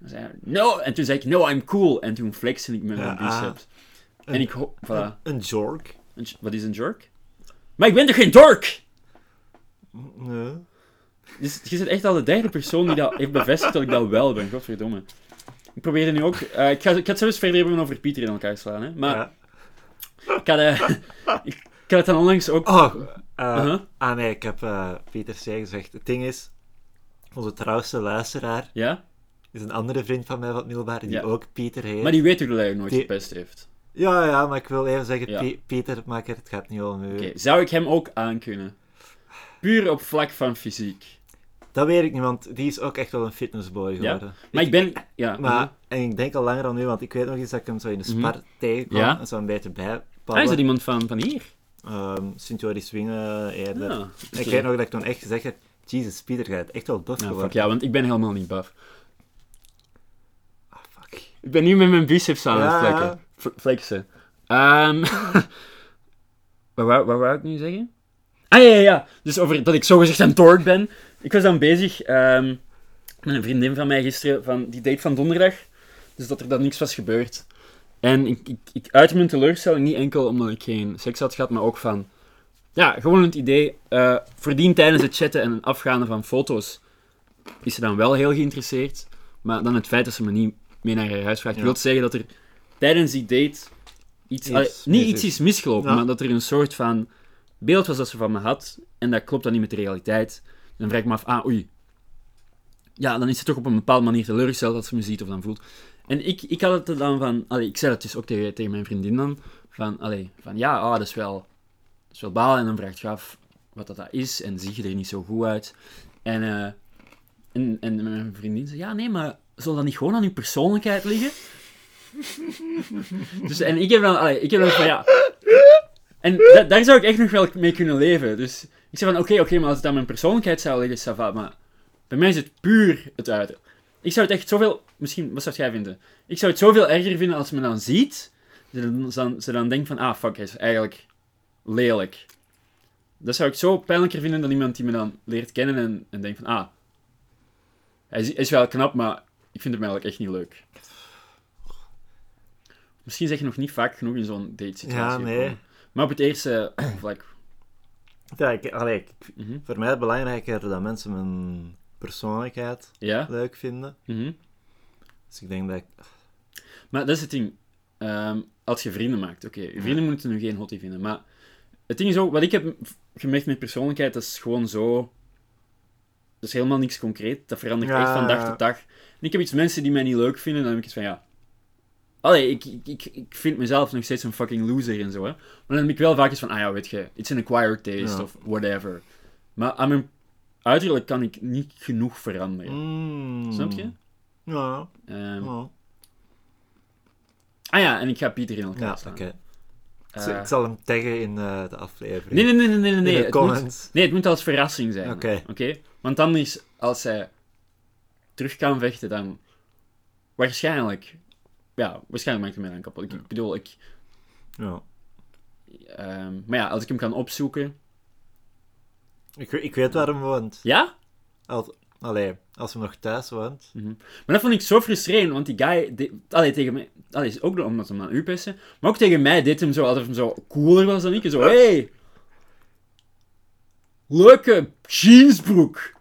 En zei no. En toen zei ik, no, I'm cool. En toen flexte ik met mijn Ja, ah. Biceps. En ik ho- voilà. Een jork. Een Wat is een jerk? Maar ik ben toch geen dork? Nee. Dus je zit echt al de derde persoon die dat heeft bevestigd dat ik dat wel ben. Godverdomme. Ik probeerde nu ook... eh, ik, ga, ik ga het zelfs verder hebben over Pieter in elkaar slaan, hè. Maar Ja. ik, had, eh, ik, ik had het dan onlangs ook... Oh, Uh-huh. ah nee, ik heb Pieter C. gezegd. Het ding is, onze trouwste luisteraar Ja? is een andere vriend van mij van het middelbaar, die Ja. ook Pieter heet. Maar die weet ook dat hij nooit Die- gepest heeft. Ja, ja, maar ik wil even zeggen, Ja. Makker, het gaat niet om u. Zou ik hem ook aankunnen? Puur op vlak van fysiek. Dat weet ik niet, want die is ook echt wel een fitnessboy geworden. Maar ik ben... Ja. Maar, en ik denk al langer dan nu, want ik weet nog eens dat ik hem zo in de Mhm. spar tegenkwam Ja. en zo een beetje Ah, is dat iemand van, van hier? Ehm Sint-Joris Swingen eerder. Ah, Ik weet nog dat ik toen echt gezegd heb, Jesus, Pieter, jij bent echt wel buff Nou, geworden. fuck ja, want ik ben helemaal niet buff. Ah, fuck. Ik ben nu met mijn biceps aan Ja, het ja. flekken. Flexen. Ehm wat, wou, wat wou ik nu zeggen? Ah ja, ja, ja. Dus over dat ik zogezegd een dork ben. Ik was dan bezig ehm, met een vriendin van mij gisteren, van die date van donderdag. Dus dat er dan niks was gebeurd. En ik, ik, ik uitte mijn teleurstelling niet enkel omdat ik geen seks had gehad, maar ook van... Ja, gewoon het idee, eh voordien tijdens het chatten en afgaande van foto's is ze dan wel heel geïnteresseerd. Maar dan het feit dat ze me niet mee naar haar huis vraagt, Ja. wil zeggen dat er tijdens die date iets, Iets allee, niet iets is. is misgelopen, Ja. maar dat er een soort van beeld was dat ze van me had. En dat klopt dan niet met de realiteit. Dan vraag ik me af, ah, oei. Ja, dan is ze toch op een bepaalde manier teleurgesteld als ze me ziet of dan voelt. En ik, ik had het er dan van, allee, ik zei het dus ook tegen, tegen mijn vriendin dan, van, allee, van ja, ah, dat is wel, dat is wel balen. En dan vraagt je af wat dat, dat is en zie je er niet zo goed uit. En, eh, en, en mijn vriendin zei, ja, nee, maar zal dat niet gewoon aan je persoonlijkheid liggen? dus, en ik heb dan, ik heb dan van, ja... En da- daar zou ik echt nog wel mee kunnen leven. Dus ik zei van, oké, oké, maar als het aan mijn persoonlijkheid zou liggen, ça va, maar bij mij is het puur het uiten. Ik zou het echt zoveel... Misschien, wat zou jij vinden? Ik zou het zoveel erger vinden als ze me dan ziet, ze dan, dan, ze dan denkt van, ah, fuck, hij is eigenlijk lelijk. Dat zou ik zo pijnlijker vinden dan iemand die me dan leert kennen en, en denkt van, ah, hij is, is wel knap, maar ik vind hem eigenlijk echt niet leuk. Misschien zeg je nog niet vaak genoeg in zo'n date-situatie. Ja, nee. Maar op het eerste vlak. Ja, ik, allee, ik- Mhm. voor mij is het belangrijker dat mensen mijn persoonlijkheid Ja? leuk vinden. Mhm. Dus ik denk dat ik... Maar dat is het ding. Ehm, als je vrienden maakt, oké, je vrienden moeten nu geen hottie vinden, maar het ding is ook, wat ik heb gemerkt met persoonlijkheid, dat is gewoon zo... Dat is helemaal niks concreet, dat verandert Ja, echt van dag tot dag. En ik heb iets mensen die mij niet leuk vinden, dan heb ik iets van, ja... Allee, ik, ik, ik, vind mezelf nog steeds een fucking loser en zo, hè. Maar dan heb ik wel vaak iets van, ah ja, weet je, it's an acquired taste, Ja. of whatever. Maar aan mijn uiterlijk kan ik niet genoeg veranderen. Mm. Snap je? Ja. Ehm, ja. Ah ja, en ik ga Pieter in elkaar Ja, slaan. oké. Eh, ik zal hem taggen in eh, de aflevering. Nee, nee, nee, nee, nee. nee. In de Het moet, comments. nee, het moet als verrassing zijn. Oké. Want anders, als zij terug kan vechten, dan waarschijnlijk... Ja, waarschijnlijk maakt hij mij dan kapot. Ik, ik bedoel, ik... Ja. ehm, maar ja, als ik hem kan opzoeken... Ik, ik weet waar hem woont. Ja? Als, allee, als hij nog thuis woont. Mhm. Maar dat vond ik zo frustrerend, want die guy... De, allee, tegen mij... Allee, is ook omdat hem aan u pissen. Maar ook tegen mij deed hem zo, alsof hij zo cooler was dan ik. Zo, hey... Leuke jeansbroek.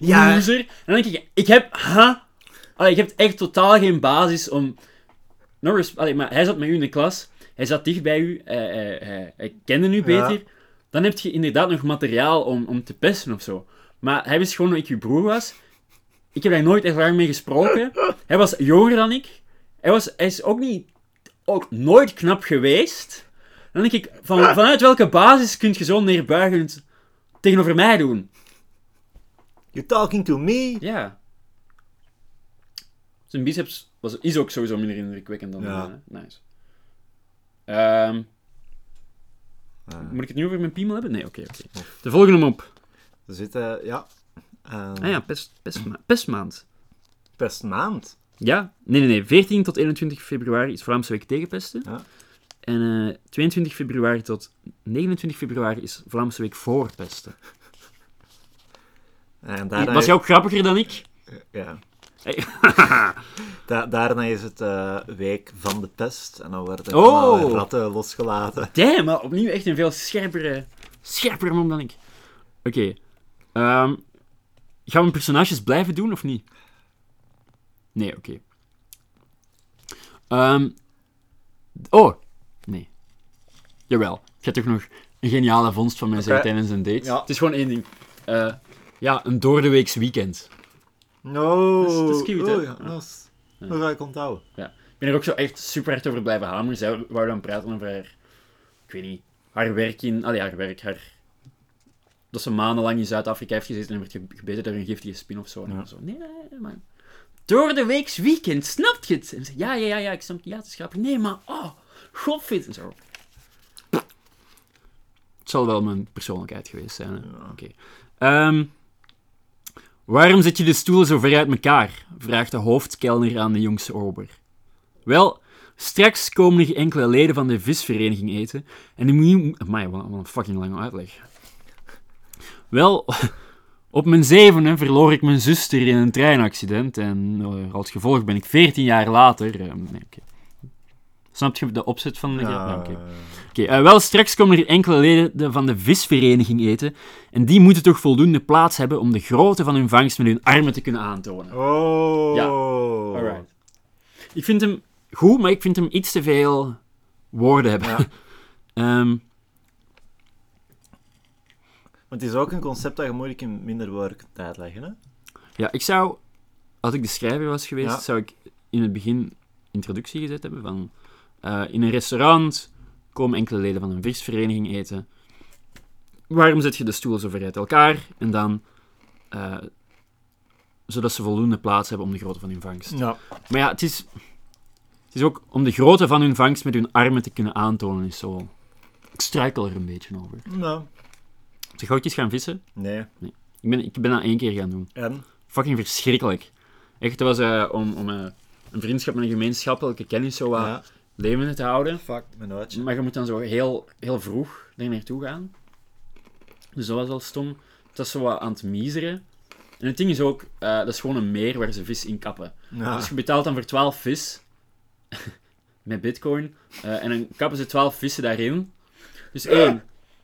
Ja. Loser. En dan denk ik, ik heb... Ha? Allee, ik heb echt totaal geen basis om... Eens, allee, maar hij zat met u in de klas. Hij zat dicht bij u. Hij, hij, hij, hij kende u beter. Ja. Dan heb je inderdaad nog materiaal om, om te pesten of zo. Maar hij wist gewoon dat ik uw broer was. Ik heb daar nooit echt lang mee gesproken. Hij was jonger dan ik. Hij, was, hij is ook niet... Ook nooit knap geweest. Dan denk ik, van, vanuit welke basis kun je zo neerbuigend tegenover mij doen? You talking to me? Ja. Zijn biceps was, is ook sowieso minder indrukwekkend dan Ja. de mijne. Nice. Ehm, Ah. moet ik het nu over mijn piemel hebben? Nee, oké, oké. De volgende mop. We zitten, ja. Uh, Ah ja, pest, pestma pestmaand. Best maand. Ja, nee, nee, nee. 14 tot 21 februari is Vlaamse Week tegenpesten. Ja. En eh 22 februari tot 29 februari is Vlaamse Week voor pesten. En daarna, Was jij ook grappiger dan ik? ja. Hey. Da- daarna is het eh, week van de pest. En dan worden Oh. allemaal ratten losgelaten. Damn, maar opnieuw echt een veel scherpere, scherpere mop dan ik. Oké. ehm, gaan we personages blijven doen of niet? Nee, oké. Ehm, oh, nee. Jawel. Ik ga toch nog een geniale vondst van mij zeggen Oké. tijdens een date. Ja. Het is gewoon één ding. Eh, ja, een doordeweeks weekend. No. Dat is- dat is cute, hè? Oh, ja, dat is... Dat ga ik onthouden. Ik ben er ook zo echt super hard over blijven hameren. Zij wou dan praten over haar... Ik weet niet. Haar werk in... Allee, haar werk, haar... Dat ze maandenlang in Zuid-Afrika heeft gezeten en werd ge- gebeten door een giftige spin of zo. En Ja. zo, nee, nee, nee, man. Door de weeks weekend, snapt je het? En ze ja, ja, ja, ja, ik snap het. Ja, het is grappig. Nee, maar, oh, godfit. En zo. Het zal wel mijn persoonlijkheid geweest zijn, hè. Ja. Oké. Waarom zet je de stoelen zo ver uit elkaar? Vraagt de hoofdkelner aan de jongste ober. Wel, straks komen er enkele leden van de visvereniging eten. En die moet. Amai, wat een fucking lange uitleg. Wel, op mijn zevende verloor ik mijn zuster in een treinaccident. En eh, als gevolg ben ik 14 jaar later... eh, nee. Snap je de opzet van de... Ja, oké. Oké, eh, wel, straks komen er enkele leden van de visvereniging eten. En die moeten toch voldoende plaats hebben om de grootte van hun vangst met hun armen te kunnen aantonen. Oh. Ja. Alright. Ik vind hem goed, maar ik vind hem iets te veel woorden hebben. Ja. Ehm, Want het is ook een concept dat je moeilijk in minder woorden kunt uitleggen, hè? Ja, ik zou, als ik de schrijver was geweest, Ja. zou ik in het begin introductie gezet hebben van eh, in een restaurant komen enkele leden van een visvereniging eten. Waarom zet je de stoelen zo ver uit elkaar? En dan, eh, zodat ze voldoende plaats hebben om de grootte van hun vangst. Ja. Maar ja, het is, het is ook om de grootte van hun vangst met hun armen te kunnen aantonen, is zo... Ik struikel er een beetje over. Nou, ik eens gaan vissen? nee. Ik ben, ik ben dat één keer gaan doen. En? Fucking verschrikkelijk. Echt, dat was eh, om, om een vriendschap met een gemeenschappelijke kennis zo wat Ja. Levende te houden. Fuck, mijn oudje. Maar je moet dan zo heel, heel vroeg er naartoe gaan. Dus dat was wel stom. Het was zo wat aan het miseren. En het ding is ook, eh, dat is gewoon een meer waar ze vis in kappen. Ja. Dus je betaalt dan voor 12 vis met bitcoin. eh, en dan kappen ze 12 vissen daarin. Dus één.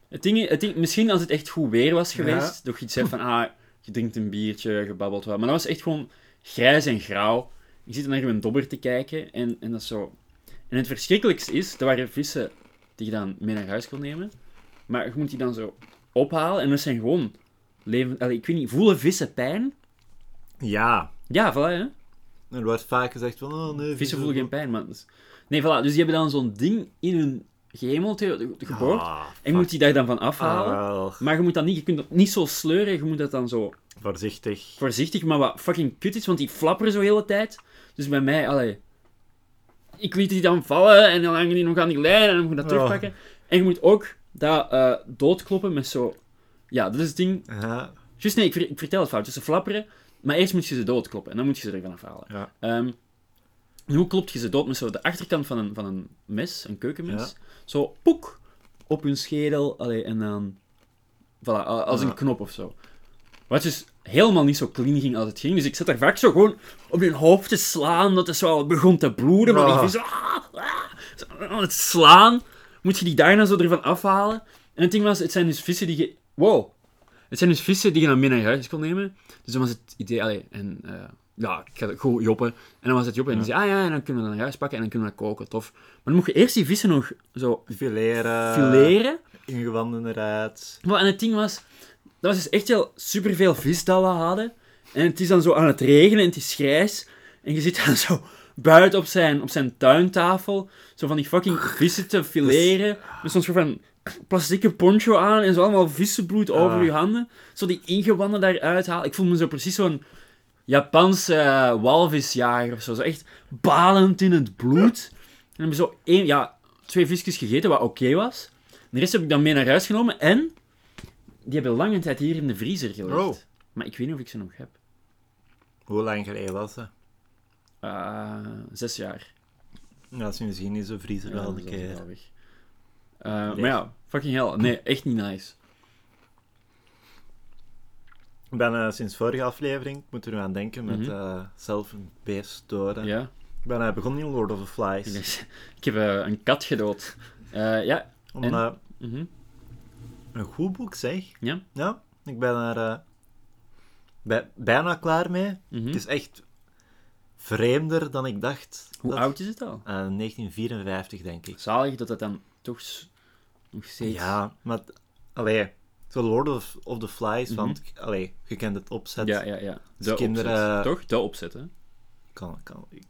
Het ding, het ding, misschien als het echt goed weer was geweest, dat je iets hebt van, ah, je drinkt een biertje, je babbelt wat. Maar dat was echt gewoon grijs en grauw. Je zit naar een dobber te kijken en, en dat is zo. En het verschrikkelijkste is, er waren vissen die je dan mee naar huis kon nemen. Maar je moet die dan zo ophalen en dat zijn gewoon leven. allee, ik weet niet, voelen vissen pijn? Ja. Ja, voilà, hè? Er wordt vaak gezegd van, oh nee... Vissen voelen geen pijn, man. Dus- Nee, voilà. Dus die hebben dan zo'n ding in hun gehemelte geboord. Ah, en je moet die daar dan van afhalen. Maar je moet dat niet, je kunt dat niet zo sleuren. Je moet dat dan zo Voorzichtig. voorzichtig, maar wat fucking kut is, want die flapperen zo de hele tijd. Dus bij mij, allee... Ik liet die dan vallen en dan hangen die nog aan die lijn en dan moet je dat Oh. terugpakken. En je moet ook dat eh, doodkloppen met zo... Ja, dat is het ding. Ja. Juist nee, ik, ik vertel het fout. Dus ze flapperen, maar eerst moet je ze doodkloppen en dan moet je ze ervan afhalen. Ja. En hoe klopt je ze dood? Met zo de achterkant van een, van een mes, een keukenmes. Ja. Zo, poek, op hun schedel. Allee, en dan... Voilà, als een knop of zo. Wat dus helemaal niet zo clean ging als het ging. Dus ik zat daar vaak zo gewoon op hun hoofd te slaan, dat het zo al begon te bloeden. Maar Ah. die vis zo, ah, ah, zo aan het slaan. Moet je die daarna zo ervan afhalen. En het ding was, het zijn dus vissen die je... Wow. Het zijn dus vissen die je dan mee naar huis kon nemen. Dus dan was het idee, allee, en eh, ja, ik ga het gewoon joppen. En dan was het joppen en die zei, ah ja, en dan kunnen we dat naar huis pakken en dan kunnen we dat koken, tof. Maar dan moet je eerst die vissen nog zo Fileren. fileren. Ingewanden eruit. Wel, en het ding was, dat was dus echt wel superveel vis dat we hadden. En het is dan zo aan het regenen en het is grijs. En je zit dan zo buiten op zijn, op zijn tuintafel, zo van die fucking vissen te fileren. Met zo'n soort van plastieke poncho aan en zo allemaal vissenbloed over Ah. je handen. Zo die ingewanden daaruit halen. Ik voel me zo precies zo'n Japanse eh, walvisjager of zo. Zo echt balend in het bloed. En dan heb je zo één, ja, twee visjes gegeten, wat oké was. De rest heb ik dan mee naar huis genomen en die hebben lange tijd hier in de vriezer gelegd. Oh. Maar ik weet niet of ik ze nog heb. Hoe lang geleden was dat? Eh, zes jaar. Ja, dat is misschien niet zo vriezer Ja, wel een keer. Eh, Maar ja, fucking hell. Nee, echt niet nice. Ik ben eh, sinds vorige aflevering, ik moet er nu aan denken, met Mhm. zelf een beest doden. Ja. Ik ben begonnen in Lord of the Flies. Ik heb een kat gedood. Ja. Om, En? mhm. Een goed boek, zeg. Ja. Ja, ik ben er eh, bij- bijna klaar mee. mhm. Het is echt vreemder dan ik dacht. Hoe dat- oud is het al? Eh, 1954, denk ik. Zalig dat dat dan toch nog steeds... Ja, maar... Allee, zo Lord of, of the Flies, Mhm. want... Allee, je kent het opzet. ja, ja. ja. Dus De kinderen- opzet. Toch? De opzet, hè? Kan, kan. ik-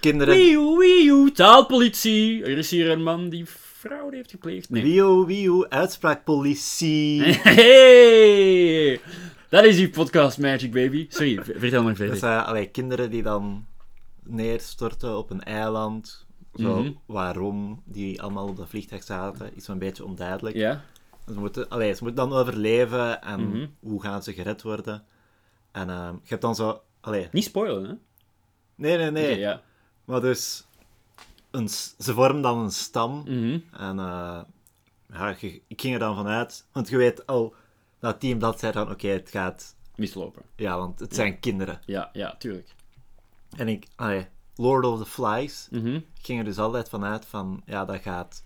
Kinderen... Wieuw, wieuw, taalpolitie. Er is hier een man die fraude heeft gepleegd. Nee. Wio, wio, uitspraakpolitie. Hey! Dat is die podcast Magic Baby. Sorry, vertel maar Dat verder. zijn allee, kinderen die dan neerstorten op een eiland. Zo, Mhm. Waarom die allemaal op dat vliegtuig zaten, is een beetje onduidelijk. Ja? Ze, moeten, allee, ze moeten dan overleven en Mhm. hoe gaan ze gered worden. En ehm, je hebt dan zo... Allee, Niet spoilen, hè? nee, nee, nee. Ja. Maar dus... Een, ze vormen dan een stam. Mhm. En eh, ja, ik ging er dan vanuit. Want je weet al... Dat team dat zei dan, oké, het gaat... Mislopen. Ja, want het zijn kinderen. Ja, ja, tuurlijk. En ik... Allee, Lord of the Flies... Mhm. Ik ging er dus altijd vanuit van, ja, dat gaat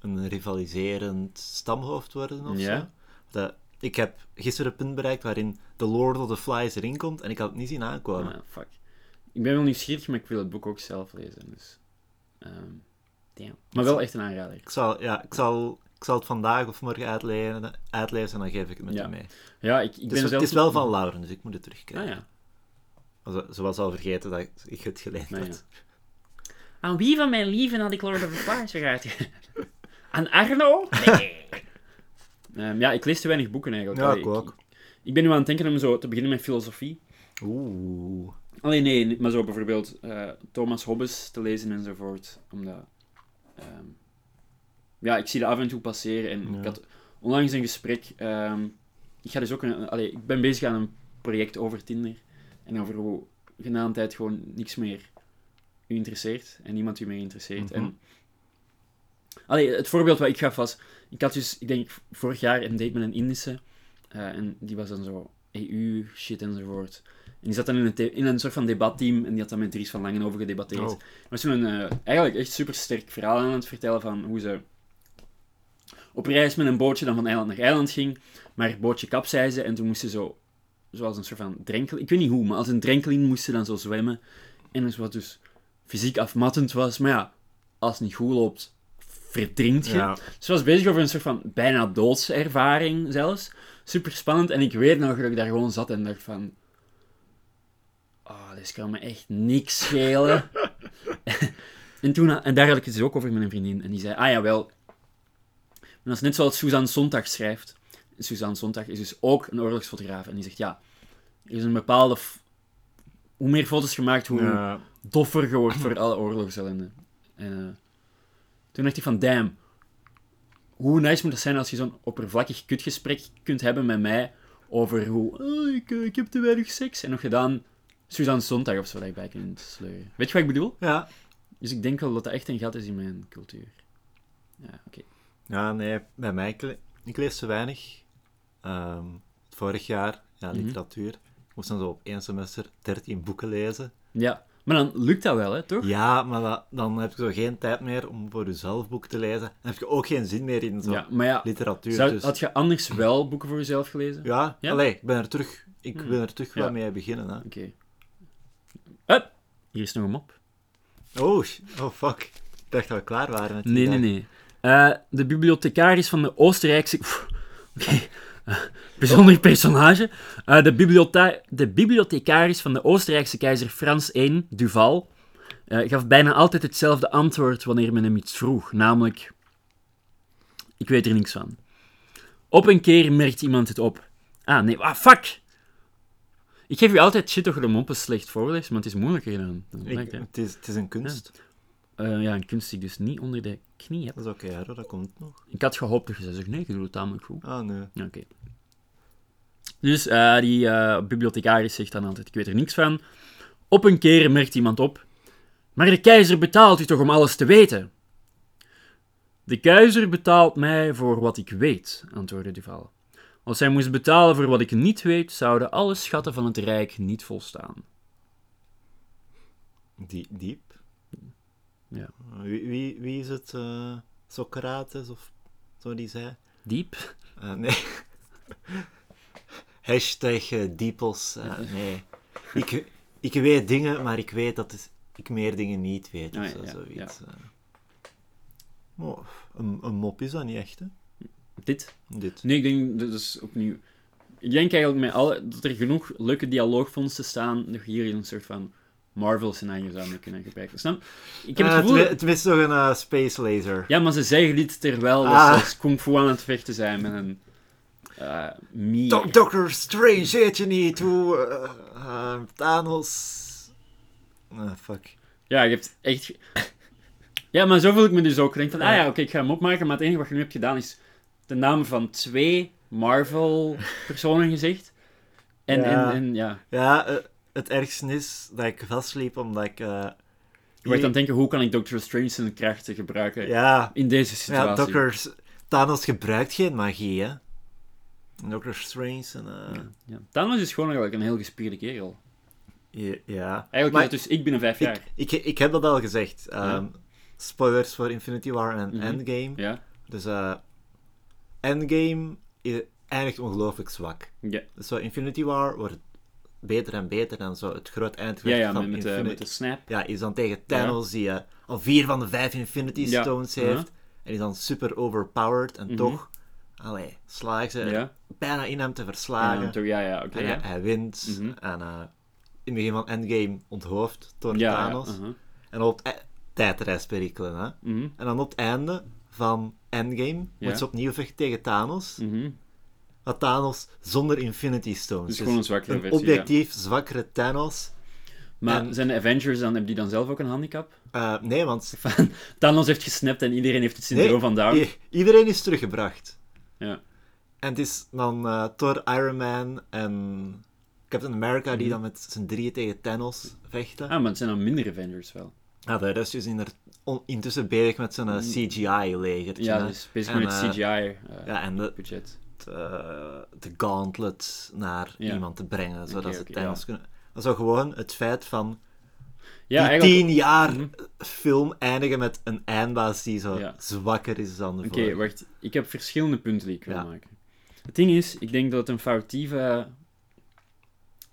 een rivaliserend stamhoofd worden of Ja. zo. Dat, ik heb gisteren een punt bereikt waarin de Lord of the Flies erin komt en ik had het niet zien aankomen. Ah, fuck. Ik ben wel nieuwsgierig, maar ik wil het boek ook zelf lezen. Dus. Ehm damn. Maar wel echt een aanrader. Ik zal, ja, ik zal, ik ik zal het vandaag of morgen uitlezen, uitlezen en dan geef ik het met Ja. je mee. Ja, ik, ik Het ben is, zelf... het is wel van Lauren, dus ik moet het terugkrijgen. Ah ja. Zo- Ze was al vergeten dat ik- ik het geleend Nee, had. Aan wie van mijn lieven had ik Lord of the Flies eruit? Aan Arno? Nee. Ehm, ja, ik lees te weinig boeken eigenlijk. Ja, Allee, ik ook. Ik ben nu aan het denken om zo te beginnen met filosofie. Oeh. Alleen nee, maar zo bijvoorbeeld eh, Thomas Hobbes te lezen enzovoort. Omdat... ehm, ja, ik zie dat af en toe passeren. En Ja. ik had onlangs een gesprek... ehm, ik ga dus ook een... Allee, ik ben bezig aan een project over Tinder. En over hoe genaamdheid gewoon niks meer u interesseert. En niemand u meer interesseert. Mhm. En... Allee, het voorbeeld wat ik gaf was... Ik had dus, ik denk, vorig jaar een date met een Indische. eh, en die was dan zo EU-shit enzovoort. En die zat dan in een, in een soort van debatteam en die had dan met Dries van Langen over gedebatteerd. Oh. Was toen een eh, eigenlijk echt super sterk verhaal aan het vertellen van hoe ze op reis met een bootje dan van eiland naar eiland ging, maar het bootje kapseize en toen moest ze zo, zoals een soort van drenkeling, ik weet niet hoe, maar als een drenkeling moest ze dan zo zwemmen. En dus wat dus fysiek afmattend was, maar ja, als het niet goed loopt, verdrinkt je. Ja. Ze was bezig over een soort van bijna doodservaring zelfs. Super spannend. En ik weet nog dat ik daar gewoon zat en dacht van... Oh, dit kan me echt niks schelen. en, toen, en daar had ik het dus ook over met een vriendin. En die zei, ah ja, wel. En dat is net zoals Suzanne Sontag schrijft. Suzanne Sontag is dus ook een oorlogsfotograaf. En die zegt, ja, er is een bepaalde... Hoe meer foto's gemaakt, hoe Ja. doffer je wordt voor alle oorlogsellende. En eh, toen dacht ik van, damn, hoe nice moet het zijn als je zo'n oppervlakkig kutgesprek kunt hebben met mij over hoe, oh, ik, eh, ik heb te weinig seks. En nog gedaan Suzanne Sontag of zo dat ik bij kan sleuren. Weet je wat ik bedoel? Ja. Dus ik denk wel dat dat echt een gat is in mijn cultuur. Ja, oké. Ja, nee, bij mij, ik, le- ik lees te weinig. Ehm, vorig jaar, ja, Mhm. literatuur. Ik moest dan zo op één semester 13 boeken lezen. Ja, maar dan lukt dat wel, hè, toch? Ja, maar dat- dan heb je zo geen tijd meer om voor jezelf boeken te lezen. Dan heb je ook geen zin meer in zo Ja, maar ja, literatuur. zou, dus, had je anders wel boeken voor jezelf gelezen? ja, Ja? allee, ik ben er terug, ik Hmm. wil er terug wel mee beginnen. Hè. Oké. Hup, hier is nog een mop. Oh, oh, fuck. Ik dacht dat we klaar waren met die Nee, nee, dag. nee. Eh, de bibliothecaris van de Oostenrijkse... Oké. Eh, bijzonder personage. Eh, de, bibliothe- de bibliothecaris van de Oostenrijkse keizer Frans I, Duval, eh, gaf bijna altijd hetzelfde antwoord wanneer men hem iets vroeg. Namelijk... Ik weet er niks van. Op een keer merkt iemand het op. Ah, nee. Ah, fuck! Ik geef u altijd shit over de moppen slecht voorlees, maar het is moeilijker dan, dan het Ik- hè. het, is, het is een kunst. Eh, ja, een kunst die ik dus niet onder de knie heb. Dat is oké, dat komt nog. Ik had gehoopt dat je zou zeggen, nee, je doet het tamelijk goed. Ah, nee. Ja, Oké. Dus eh, die eh, bibliothecaris zegt dan altijd, ik weet er niks van. Op een keer merkt iemand op, maar de keizer betaalt u toch om alles te weten? De keizer betaalt mij voor wat ik weet, antwoordde Duval. Als hij moest betalen voor wat ik niet weet, zouden alle schatten van het rijk niet volstaan. Die, diep. Ja. Wie, wie, wie is het? eh, Socrates of zo die zei? Diep? Eh, nee. Hashtag eh, diepels. nee. Ik, ik weet dingen, maar ik weet dat het- ik meer dingen niet weet. Of Ah, zo, ja, zoiets. Oh, een, een mop is dat niet echt, hè? Dit? Dit. Nee, ik denk, dat is opnieuw... Ik denk eigenlijk met alle, dat er genoeg leuke dialoogvondsten staan, dat je hier een soort van Marvel-scenario zou mee kunnen gebruiken. Snap? Ik heb Eh, het gevoel... het, het mist nog een eh, space laser. Ja, maar ze zeggen dit terwijl Ah. dat ze als kung fu aan het vechten zijn met een eh. Do- Doctor Strange, weet je niet hoe eh, eh, Thanos... Ah, fuck. Ja, je hebt echt... Ja, maar zo voel ik me dus ook. Ik denk van, ah ja, oké, ik ga hem opmaken, maar het enige wat je nu hebt gedaan is de namen van twee Marvel-personen gezegd. En Ja. en, en, ja. Ja, eh, het ergste is dat ik vastliep omdat ik... eh, Je wordt aan het denken, hoe kan ik Doctor Strange zijn krachten gebruiken Ja, in deze situatie? ja Doctor... Thanos gebruikt geen magie, hè. Doctor Strange en... eh, Ja. Thanos is gewoon eigenlijk een heel gespierde kerel. ja. ja. Eigenlijk dus ik binnen vijf jaar. ik, ik, ik heb dat al gezegd. Ehm, Spoilers voor Infinity War en Mhm. Endgame. Ja? Dus eh Endgame eindigt ongelooflijk zwak. Ja, Dus zo Infinity War wordt beter en beter en zo het groot eindgevecht ja van met, de, Infinity... met de snap. Ja, is dan tegen Thanos die eh, al vier van de vijf Infinity. Stones Uh-huh. heeft. En is dan super overpowered. En Mhm. toch, allee, slagen ze Ja. bijna in hem te verslagen. ja, ja, oké. en hij, ja. hij wint. Mhm. En eh, in het begin van Endgame onthoofd door Thanos. uh-huh. En op e- tijdreisperikelen, hè. Mhm, En dan op het einde van Endgame Ja. moet ze opnieuw vechten tegen Thanos. Maar Thanos zonder Infinity Stones. Dus gewoon een zwakkere versie, objectief zwakkere Thanos. Maar En- zijn de Avengers dan, hebben die dan zelf ook een handicap? Eh, nee, want Thanos heeft gesnapt en iedereen heeft het syndroom Nee, van Down. iedereen is teruggebracht. Ja. En het is dan eh Thor, Iron Man en Captain America die Mhm. dan met z'n drieën tegen Thanos vechten. Ah, maar het zijn dan minder Avengers wel. Ja, de rest is in er on- intussen bezig met zijn CGI-legertje. Mm. Ja, dus bezig En, met eh, CGI uh, ja, en de, budget. de, de gauntlet naar Ja. iemand te brengen, zodat ze Thanos ja. kunnen... Dat zou gewoon het feit van Ja, die eigenlijk... tien jaar Mhm. film eindigen met een eindbaas die zo Ja. zwakker is dan de Oké, wacht. Ik heb verschillende punten die ik wil maken. Het ding is, ik denk dat het een foutieve...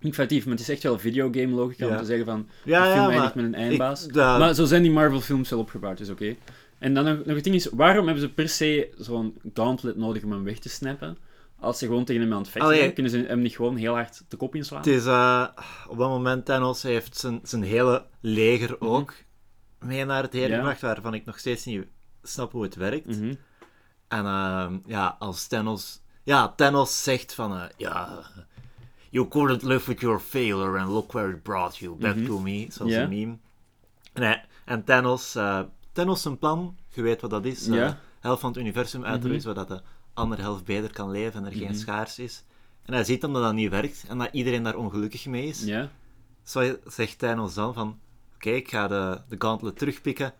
Niet maar het is echt wel videogame logica om te zeggen van... Ja, de film ja, eindigt met een eindbaas. Ik, Maar zo zijn die Marvel-films wel opgebouwd, dus oké. En dan nog, nog het ding is, waarom hebben ze per se zo'n gauntlet nodig om hem weg te snappen? Als ze gewoon tegen hem aan het vechten zijn, kunnen ze hem niet gewoon heel hard de kop inslaan? Het is, eh, op dat moment, Thanos heeft zijn, zijn hele leger ook mee naar het heen Mhm. Ja. gebracht, waarvan ik nog steeds niet snap hoe het werkt. Mhm. En ehm, ja, als Thanos... Ja, Thanos zegt van, eh, ja... You couldn't live with your failure and look where it brought you. Back Mhm. to me, zoals een meme. En, en Thanos... eh, Thanos zijn plan, je weet wat dat is. eh, Ja. helft van het universum uit te Mhm. zodat de andere helft beter kan leven en er geen Mhm. schaars is. En hij ziet dan dat dat niet werkt en dat iedereen daar ongelukkig mee is. Zo zegt Thanos dan van... Oké, ik ga de, de gauntlet terugpikken.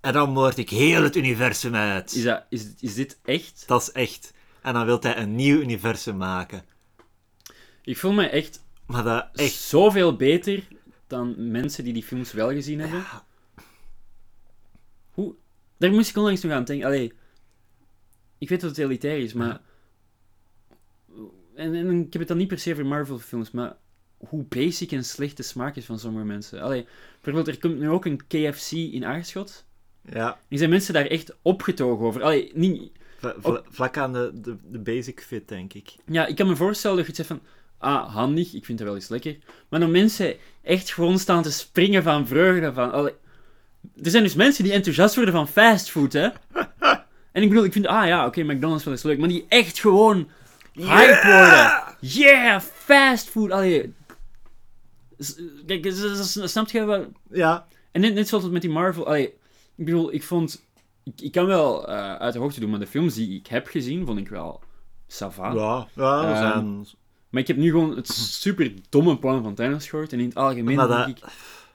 En dan moord ik heel het universum uit. Is, dat, is, is dit echt? Dat is echt. En dan wil hij een nieuw universum maken. Ik voel me echt, Maar dat echt... zoveel beter dan mensen die die films wel gezien hebben. Hoe? Daar moest ik onlangs nog aan denken. Allee, ik weet dat het elitair is, maar... En, en ik heb het dan niet per se over Marvel-films, maar hoe basic en slecht de smaak is van sommige mensen. Allee, bijvoorbeeld, er komt nu ook een KFC in Aarschot. Ja, En zijn mensen daar echt opgetogen over. Allee, niet... vla- vla- vlak aan de, de, de basic fit, denk ik. Ja, ik kan me voorstellen dat je het zegt van... Ah, handig, ik vind dat wel eens lekker. Maar dan mensen echt gewoon staan te springen van vreugde. Van, allee, er zijn dus mensen die enthousiast worden van fastfood, hè. En ik bedoel, ik vind... Ah ja, oké, McDonald's wel eens leuk. Maar die echt gewoon hype worden. Yeah, fastfood. Allee... Kijk, snap je wel... Ja, En net, net zoals het met die Marvel... Allee, ik bedoel, ik vond... Ik, ik kan wel eh, uit de hoogte doen, maar de films die ik heb gezien, vond ik wel... Sava. ja, ja zijn... Maar ik heb nu gewoon het super domme plan van Thanos gehoord. En in het algemeen Maar denk dat- ik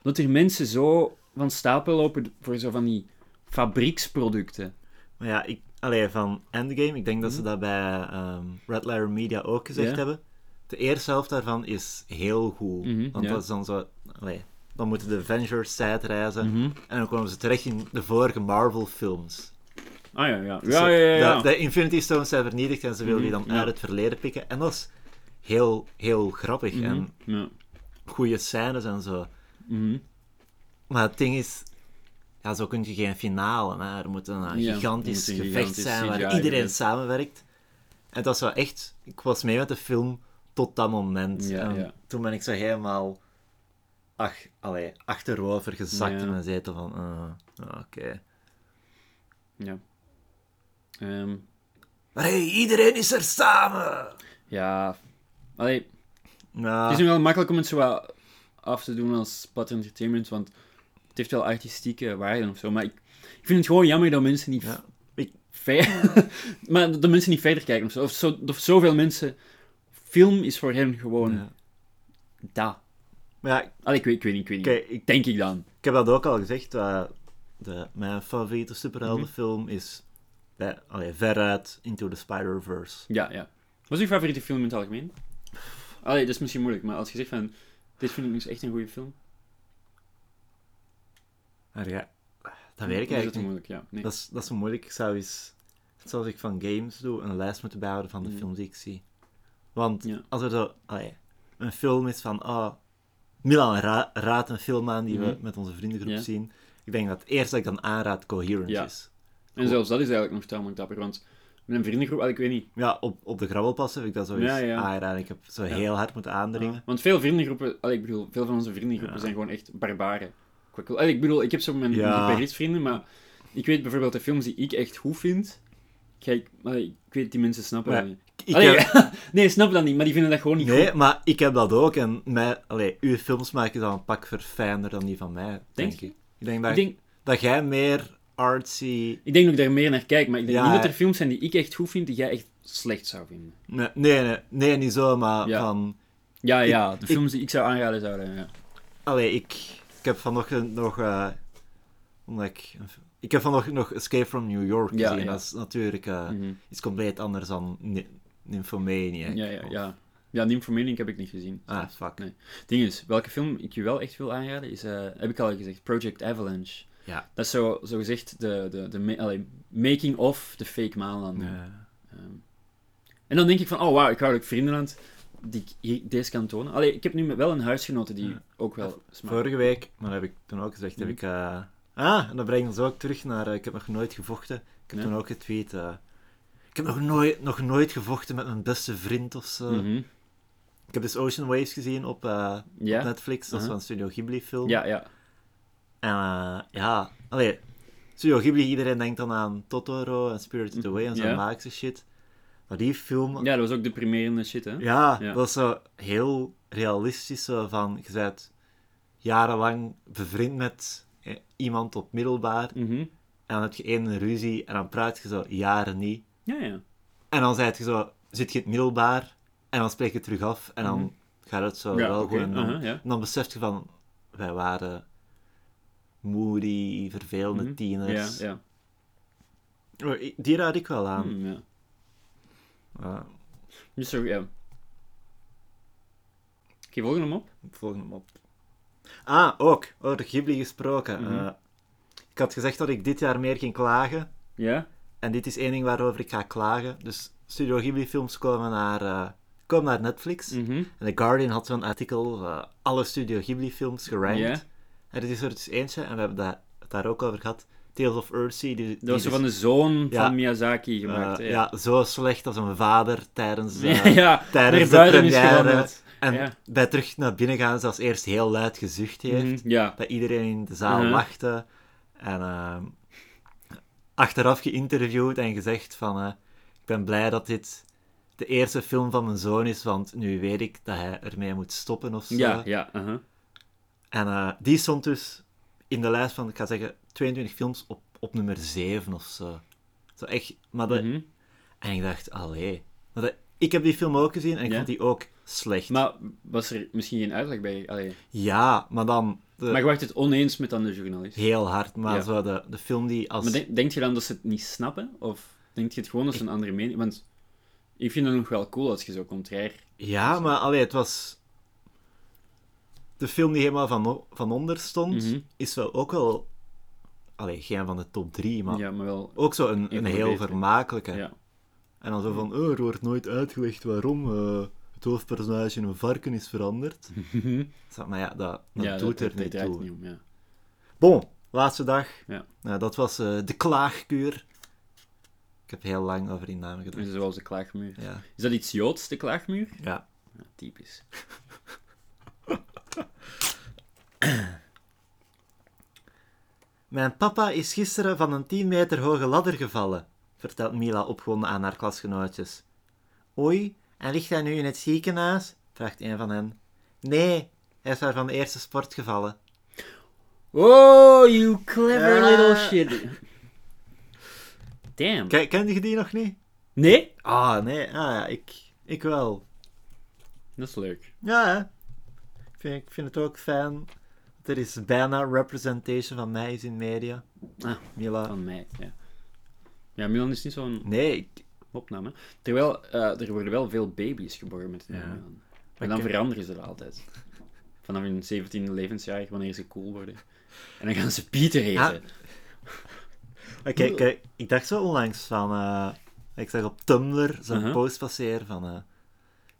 dat er mensen zo van stapel lopen voor zo van die fabrieksproducten. Maar ja, ik, allee, van Endgame, ik denk dat ze dat bij ehm, Red Letter Media ook gezegd Mhm. Ja. hebben. De eerste helft daarvan is heel goed. Mhm, want ja. dat is dan zo... Allee, dan moeten de Avengers tijdreizen. Mhm. En dan komen ze terecht in de vorige Marvel-films. Ah ja, ja. Dus Ja, zo- ja, ja. ja. De, de Infinity Stones zijn vernietigd en ze willen die dan Mhm, ja. uit het verleden pikken. En dat is heel, heel grappig. Mhm, En ja. goede scènes en zo. Mhm. Maar het ding is... Ja, zo kun je geen finale. Hè. Er moet een Ja, gigantisch moet een gevecht gigantisch zijn waar CGI iedereen samenwerkt. En dat was wel echt... Ik was mee met de film tot dat moment. Ja, en ja. toen ben ik zo helemaal... Ach, allee, achterover gezakt in mijn zetel van... ah, oké. ja. Ehm, Maar hey, iedereen is er samen! ja. Allee, Nou, het is nu wel makkelijk om het zo wat af te doen als plat entertainment, want het heeft wel artistieke waarden of zo. Maar ik, ik vind het gewoon jammer dat mensen niet Ja, ik- maar dat mensen niet verder kijken of zo. Of, zo, of zoveel mensen... Film is voor hen gewoon ja. dat. Maar ja, Allee, ik weet, ik weet niet, ik weet niet. kijk, ik, Denk ik dan. ik heb dat ook al gezegd. eh, de, mijn favoriete superheldenfilm is bij, allee, veruit Into the Spider-Verse. Ja, ja. Wat is uw favoriete film in het algemeen? Allee, dat is misschien moeilijk, maar als je zegt van... Dit vind ik dus echt een goede film. Maar ja, dat weet ik Dan is eigenlijk niet. moeilijk, ja. Nee. Dat is, dat is zo moeilijk. Ik zou eens, zoals ik van games doe, een lijst moeten bijhouden van de Mhm. films die ik zie. Want Ja. als er zo, allee, een film is van, ah, Milan ra raadt een film aan die we Mhm. met onze vriendengroep Ja. zien. Ik denk dat het eerste dat ik dan aanraad Coherence Ja. is. En zelfs dat is eigenlijk nog tamelijk dapper, want met een vriendengroep, ah, ik weet niet. Ja, op, op de grabbelpassen heb ik dat zo eens Ja, ja. aangedaan. Ik heb zo heel hard moeten aandringen. Want veel vriendengroepen, allee, ik bedoel, veel van onze vriendengroepen zijn gewoon echt barbaren. Allee, ik bedoel, ik heb zo mijn mijn vrienden, maar ik weet bijvoorbeeld de films die ik echt goed vind. Kijk, allee, ik weet, die mensen snappen Maar dat niet. Ik Allee, heb- nee, snappen dat niet, maar die vinden dat gewoon niet Nee, goed. maar ik heb dat ook. En mij, allee, uw films maken dan een pak verfijnder dan die van mij, denk, Denk je? ik. Ik denk dat, Ik denk, dat jij meer artsy... ik denk dat ik daar meer naar kijk, maar ik denk Ja, niet dat er films zijn die ik echt goed vind, die jij echt slecht zou vinden. Nee, nee, nee, nee, niet zo, maar Ja. van... Ja, Ik- ja, de ik- films die ik zou aanraden zouden, ja. Allee, ik, ik heb vanochtend nog... eh, omdat ik, ik heb vanochtend nog Escape from New York Ja, gezien. ja. Dat is natuurlijk Mhm. iets compleet anders dan Ny- Nymphomaniac. Ja, ja, of- ja. Ja, Nymphomaniac heb ik niet gezien. Ah, fuck. Nee. Ding is, welke film ik je wel echt wil aanraden, is, eh, heb ik al gezegd, Project Avalanche. Ja. Dat is zo, zo gezegd de, de, de allee, making of de fake maanlanding. Ja. Ehm, en dan denk ik van, oh wauw, ik hou ook vriendenland die ik hier, deze kan tonen. Allee, ik heb nu wel een huisgenote die Ja. ook wel smaakt. Vorige week, maar dat heb ik toen ook gezegd, heb Mhm. ik... eh, ah, en dat brengt ons ook terug naar... eh, ik heb nog nooit gevochten. Ik heb toen ook getweet... eh, ik heb nog nooit, nog nooit gevochten met mijn beste vriend of zo. Mhm. Ik heb dus Ocean Waves gezien op, Ja. op Netflix. Dat is van Studio Ghibli film. Ja, ja. En eh, ja, allee, Studio Ghibli, iedereen denkt dan aan Totoro en Spirited Away en zo'n Ja. magische shit. Maar die film, Ja, dat was ook deprimerende shit, hè? ja, Ja. dat was zo heel realistisch. Zo van, je bent jarenlang bevriend met eh, iemand op middelbaar. Mhm. En dan heb je één ruzie en dan praat je zo jaren niet. Ja, ja. En dan zei je zo, zit je het middelbaar en dan spreek je terug af. En dan Mhm. gaat het zo ja, wel oké, gewoon. En dan, dan besef je van, wij waren moody, vervelende Mhm. tieners. Ja, ja. Oh, Die raad ik wel aan. Hmm, ja. Dus zo, ja. Oké, hem op. volg hem op. Ah, ook. Over Ghibli gesproken. Mhm. Eh, ik had gezegd dat ik dit jaar meer ging klagen. Ja? En dit is één ding waarover ik ga klagen. Dus Studio Ghibli films komen naar, eh, komen naar Netflix. Mhm. En The Guardian had zo'n artikel, eh, alle Studio Ghibli films gerankt. Ja. En dit is er dus eentje, en we hebben het daar ook over gehad. Tales of Earthsea. Die, die Dat was dus, van de zoon Ja. van Miyazaki gemaakt. eh, hè? ja, zo slecht als een vader tijdens, ja, eh, ja. tijdens de première. En Ja. bij terug naar binnen gaan ze als eerst heel luid gezucht heeft. Mhm, Ja. Dat iedereen in de zaal Mhm. lachte. En ehm, achteraf geïnterviewd en gezegd van... eh, ik ben blij dat dit de eerste film van mijn zoon is, want nu weet ik dat hij ermee moet stoppen of zo. Ja, ja. En eh, die stond dus in de lijst van, ik ga zeggen, 22 films op, op nummer 7 of zo. Zo echt... Maar dat, Mhm. En ik dacht, allee... Maar ik heb die film ook gezien en ik Ja. vond die ook slecht. Maar was er misschien geen uitleg bij? Allee. Ja, maar dan... De, Maar je wacht het oneens met dan de journalist. Heel hard, maar Ja. zo de, de film die als... Maar denk, denk je dan dat ze het niet snappen? Of denk je het gewoon ze een andere mening... Want ik vind het nog wel cool als je zo contrair... Ja, maar allee, het was... De film die helemaal van, van onder stond, Mhm. is wel ook wel... Allee, geen van de top drie, maar Ja, maar wel... ook zo een, Een heel vermakelijke. Ja. En dan zo van, oh, er wordt nooit uitgelegd waarom eh, het hoofdpersonage in een varken is veranderd. Zo, maar ja, dat, dat ja, doet dat, er dat niet toe. niet om, ja. Bon, laatste dag. Ja. Nou, dat was eh, de klaagkuur. Ik heb heel lang over die naam gedacht. zoals de klaagmuur. Ja. Is dat iets Joods, de klaagmuur? ja. Ja, typisch. Mijn papa is gisteren van een 10 meter hoge ladder gevallen, vertelt Mila opgewonden aan haar klasgenootjes. Oei, en ligt hij nu in het ziekenhuis? vraagt een van hen. Nee, hij is daar van de eerste sport gevallen. Oh, you clever Ja. little shit. Damn. Ken, kende je die nog niet? Nee? Ah, nee. Ah ja, ik, ik wel. Dat is leuk. Ja, hè. Ik vind, ik vind het ook fijn. dat Er is bijna representation van mij is in media. Ah, Mila. Van mij, ja. Ja, Milan is niet zo'n Nee, ik, opname. Terwijl, eh, er worden wel veel baby's geboren met Ja. Milan. Maar En dan ik- veranderen ze dat altijd. Vanaf hun 17e levensjaar, wanneer ze cool worden. En dan gaan ze Pieter heten. Oké, kijk, ik dacht zo onlangs van... eh, ik zag op Tumblr zo'n Uh-huh. post passeren van... eh,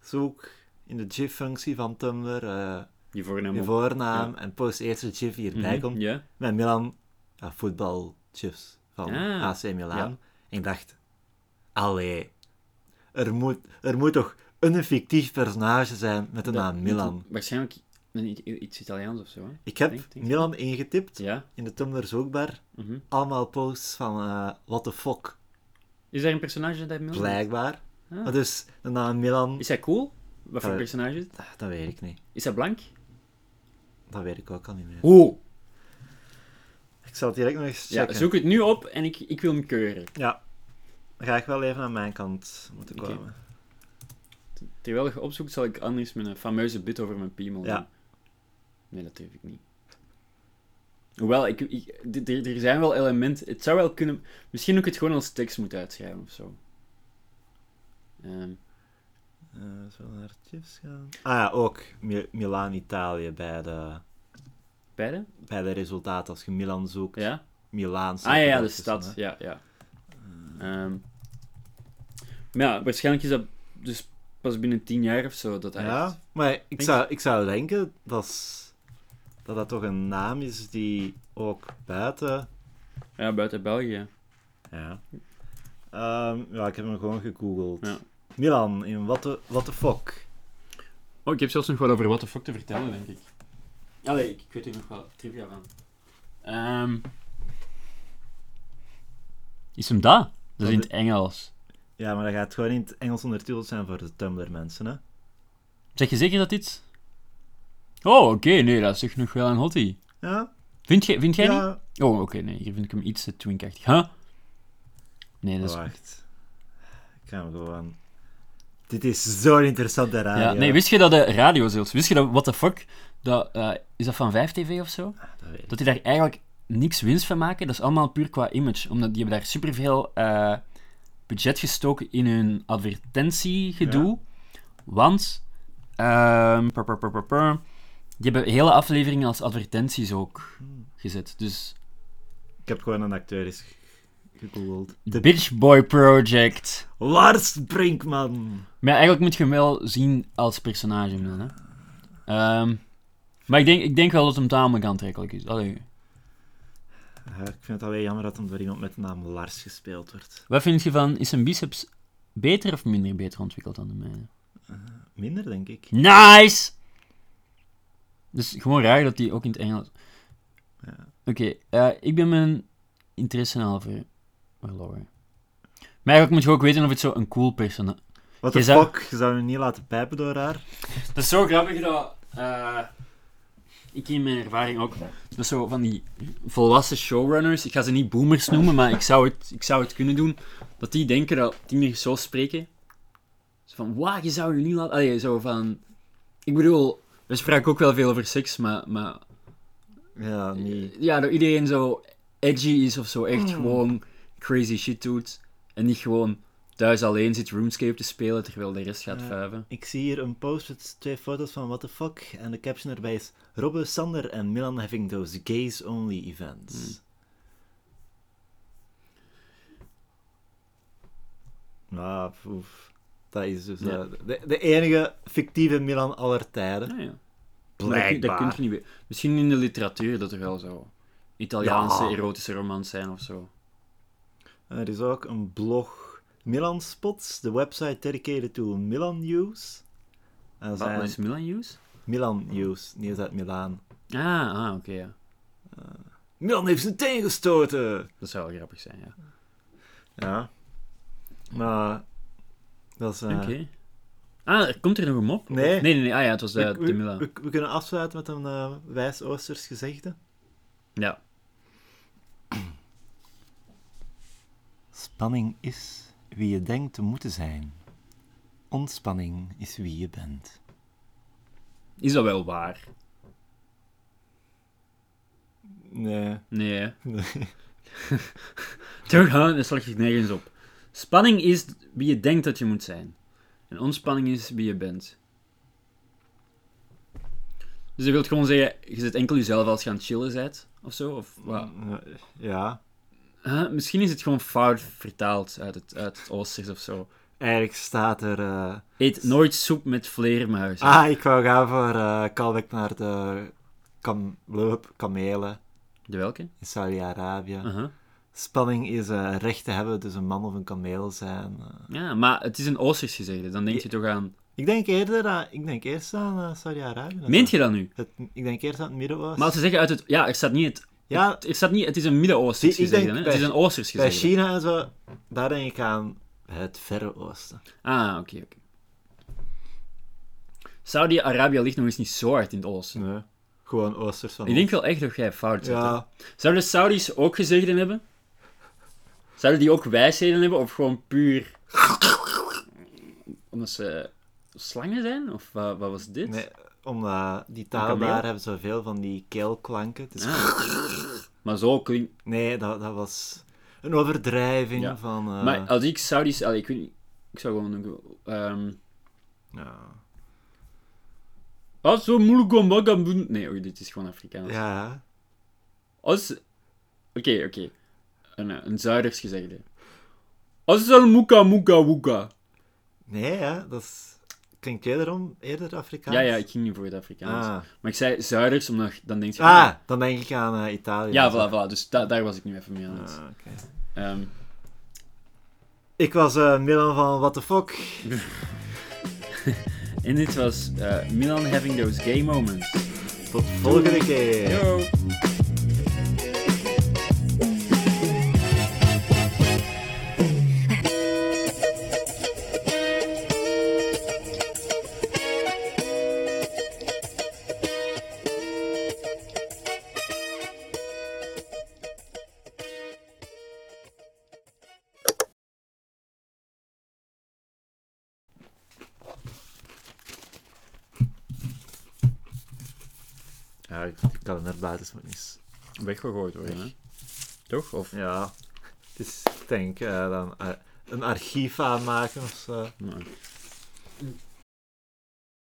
zoek in de GIF-functie van Tumblr eh, Je voornaam je voornaam en post eerst de GIF die erbij Mhm, komt. Met Milan, ja, voetbal, van Ah, AC Milan. ja. En ik dacht, allee, er moet, er moet toch een fictief personage zijn met de Dat- naam Milan. Waarschijnlijk iets Italiaans of zo. Hè? Ik heb Denk- denk- Milan ingetipt Ja. in de Tumblr zoekbar. mhm. Allemaal posts van eh what the fuck, Is daar een personage dat Milan blijkbaar. Ah. Dus de naam Milan, Is hij cool? Wat voor personage is het? ah, dat weet ik niet. Is hij blank? Dat weet ik ook al niet meer. Oeh. Ik zal het direct nog eens Ja, checken. zoek het nu op en ik, ik wil hem keuren. Ja, dan ga ik wel even aan mijn kant moeten Oké. komen. Terwijl je opzoekt, zal ik anders een fameuze bit over mijn piemel Ja. doen. Nee, dat durf ik niet. Hoewel, ik, ik, er, er zijn wel elementen... Het zou wel kunnen... Misschien ook het gewoon als tekst moeten uitschrijven of zo. Ehm, Eh, zo naar tips gaan. Ah ja, ook Mi- Milaan, Italië bij de, bij de resultaten. Als je Milan zoekt, Ja? Milaan Ah ja, ja, de stad. hè. Ja, ja. Ehm, maar ja, waarschijnlijk is dat dus pas binnen tien jaar of zo dat hij Ja, maar ik Denk- zou, ik zou denken dat, dat dat toch een naam is die ook buiten... Ja, buiten België. Ja. Ehm, ja, ik heb hem gewoon gegoogeld. Ja. Milan, in what the, what the fuck? Oh, ik heb zelfs nog wat over what the fuck te vertellen, denk ik. Allee, ik, ik weet er nog wel trivia van. Ehm, is hem dat? Dat is in het Engels. Ja, maar dat gaat gewoon in het Engels ondertiteld zijn voor de Tumblr-mensen, hè? Zeg je zeker dat dit... Oh, oké, nee, dat is echt nog wel een hottie. Ja? Vind jij, vind jij niet? Oh, oké, nee, hier vind ik hem iets te twinkachtig. Huh? Nee, dat is... Oh, wacht. Ik ga hem gewoon... Dit is zo'n interessante radio. Ja, nee, wist je dat de radio zelfs, wist je dat, what the fuck, dat, eh, is dat van 5TV of zo? Dat weet ik. Dat die daar eigenlijk niks winst van maken, dat is allemaal puur qua image. Omdat die hebben daar superveel eh budget gestoken in hun advertentiegedoe. Want, ehm, pur, pur, pur, pur, pur, die hebben hele afleveringen als advertenties ook gezet. Dus, Ik heb gewoon een acteur eens gegoogeld. The Bitch Boy Project. Lars Brinkman! Maar ja, eigenlijk moet je hem wel zien als personage dan, hè. Ehm, maar ik denk, ik denk wel dat hem tamelijk aantrekkelijk is. Allee. Ja, ik vind het alleen jammer dat hem door iemand met de naam Lars gespeeld wordt. Wat vind je van, is zijn biceps beter of minder beter ontwikkeld dan de mijne? Minder, denk ik. Nice! Dus gewoon raar dat die ook in het Engels... Ja. Oké, eh, ik ben mijn interesse al Maar eigenlijk moet je ook weten of het zo een cool personage... What Je the zou- fuck? Je zou hem niet laten pijpen door haar? Dat is zo grappig dat... eh, ik in mijn ervaring ook... Dat is zo van die volwassen showrunners, ik ga ze niet boomers noemen, maar ik zou het, ik zou het kunnen doen, dat die denken dat die meer zo spreken. Zo van, wauw, je zou je niet laten... Allee, zo van... Ik bedoel, we spraken ook wel veel over seks, maar... maar Ja, niet. ja, dat iedereen zo edgy is of zo echt gewoon crazy shit doet. En niet gewoon thuis alleen zit RuneScape te spelen terwijl de rest gaat vuiven. Ik zie hier een post met twee foto's van What the fuck. En de caption erbij is: Robbe, Sander en Milan having those gays-only events. Hmm. Nou, oef. Dat is dus Ja. eh, de, de enige fictieve Milan aller tijden. Ja, ja. Maar Dat, dat kun je niet weten. Misschien in de literatuur dat er wel zo Italiaanse erotische romans zijn of zo. Er is ook een blog Milan Spots, de website dedicated to Milan news. Wat zijn is Milan News? Milan news, nieuws uit Milaan. Ah, ah oké, ja. Milan heeft zijn teen gestoten! Dat zou wel grappig zijn, ja. Ja. Maar dat is. eh, Oké. Ah, komt er nog een mop? Nee. Nee, nee, nee. Ah ja, het was de, we, de Milan. we, we kunnen afsluiten met een eh, wijs Oosters gezegde. Ja. Spanning is wie je denkt te moeten zijn. Ontspanning is wie je bent. Is dat wel waar? Nee. Nee, nee. Dat slaat je nergens op. Spanning is wie je denkt dat je moet zijn. En ontspanning is wie je bent. Dus je wilt gewoon zeggen, je zit enkel jezelf als je aan het chillen bent, of zo? Of wat? Ja. Huh? Misschien is het gewoon fout vertaald uit het, uit het Oosters of zo. Eigenlijk staat er. eh, Eet nooit soep met vleermuizen. Ah, ik wou gaan voor callback naar de kam kamelen De welke? in Saudi-Arabië. Uh-huh. spanning is eh, recht te hebben, dus een man of een kameel zijn. Ja, maar het is een Oosters gezegde. Dan denk je toch aan... Ik denk eerder aan, ik denk eerst aan Saudi-Arabië. Meent je dat nu? Het, ik denk eerst aan het Midden-Oosten. Maar als ze zeggen uit het... Ja, er staat niet het... Ja, niet... Het is een Midden-Oosters gezegde, hè? bij- Het is een Oosters bij gezegde. China en zo, daar denk ik aan het Verre Oosten. Ah, oké, oké. Saudi-Arabië ligt nog eens niet zo hard in het oosten. Nee, gewoon Oosters van Ik denk wel echt dat jij fout zit. Ja, Zouden de Saudis ook gezegden hebben? Zouden die ook wijsheden hebben? Of gewoon puur... Omdat ze slangen zijn? Of wat, wat was dit? nee, omdat die taal daar hebben zoveel van die keelklanken. Ah. Maar zo klinkt... Nee, dat, dat was een overdrijving Ja. van... eh, Maar als ik Saudis... Allee, ik weet niet... Ik zou gewoon... ehm ja. als zo moeilijk om wat gaan doen... Nee, oei, dit is gewoon Afrikaans. ja, Als... Oké, oké. Een, eh, een Zuiders gezegde. Als al moeka moeka woeka. nee, ja, dat is... klinkt wederom eerder Afrikaans. Ja, ja, ik ging niet voor het Afrikaans. Ah. Maar ik zei Zuiders, omdat dan denk je... ah, dan denk ik aan eh, Italië. Ja, voilà, voilà. Dus da- daar was ik nu even mee aan het... Ah, oké. Ehm, Ik was eh, Milan van What the fuck. en dit was eh, Milan having those gay moments. Tot volgende keer. Yo! Niet. Weggegooid worden, hè? Toch? Of... Ja, het is, denk, eh, dan eh, een archief aanmaken of zo. Nou.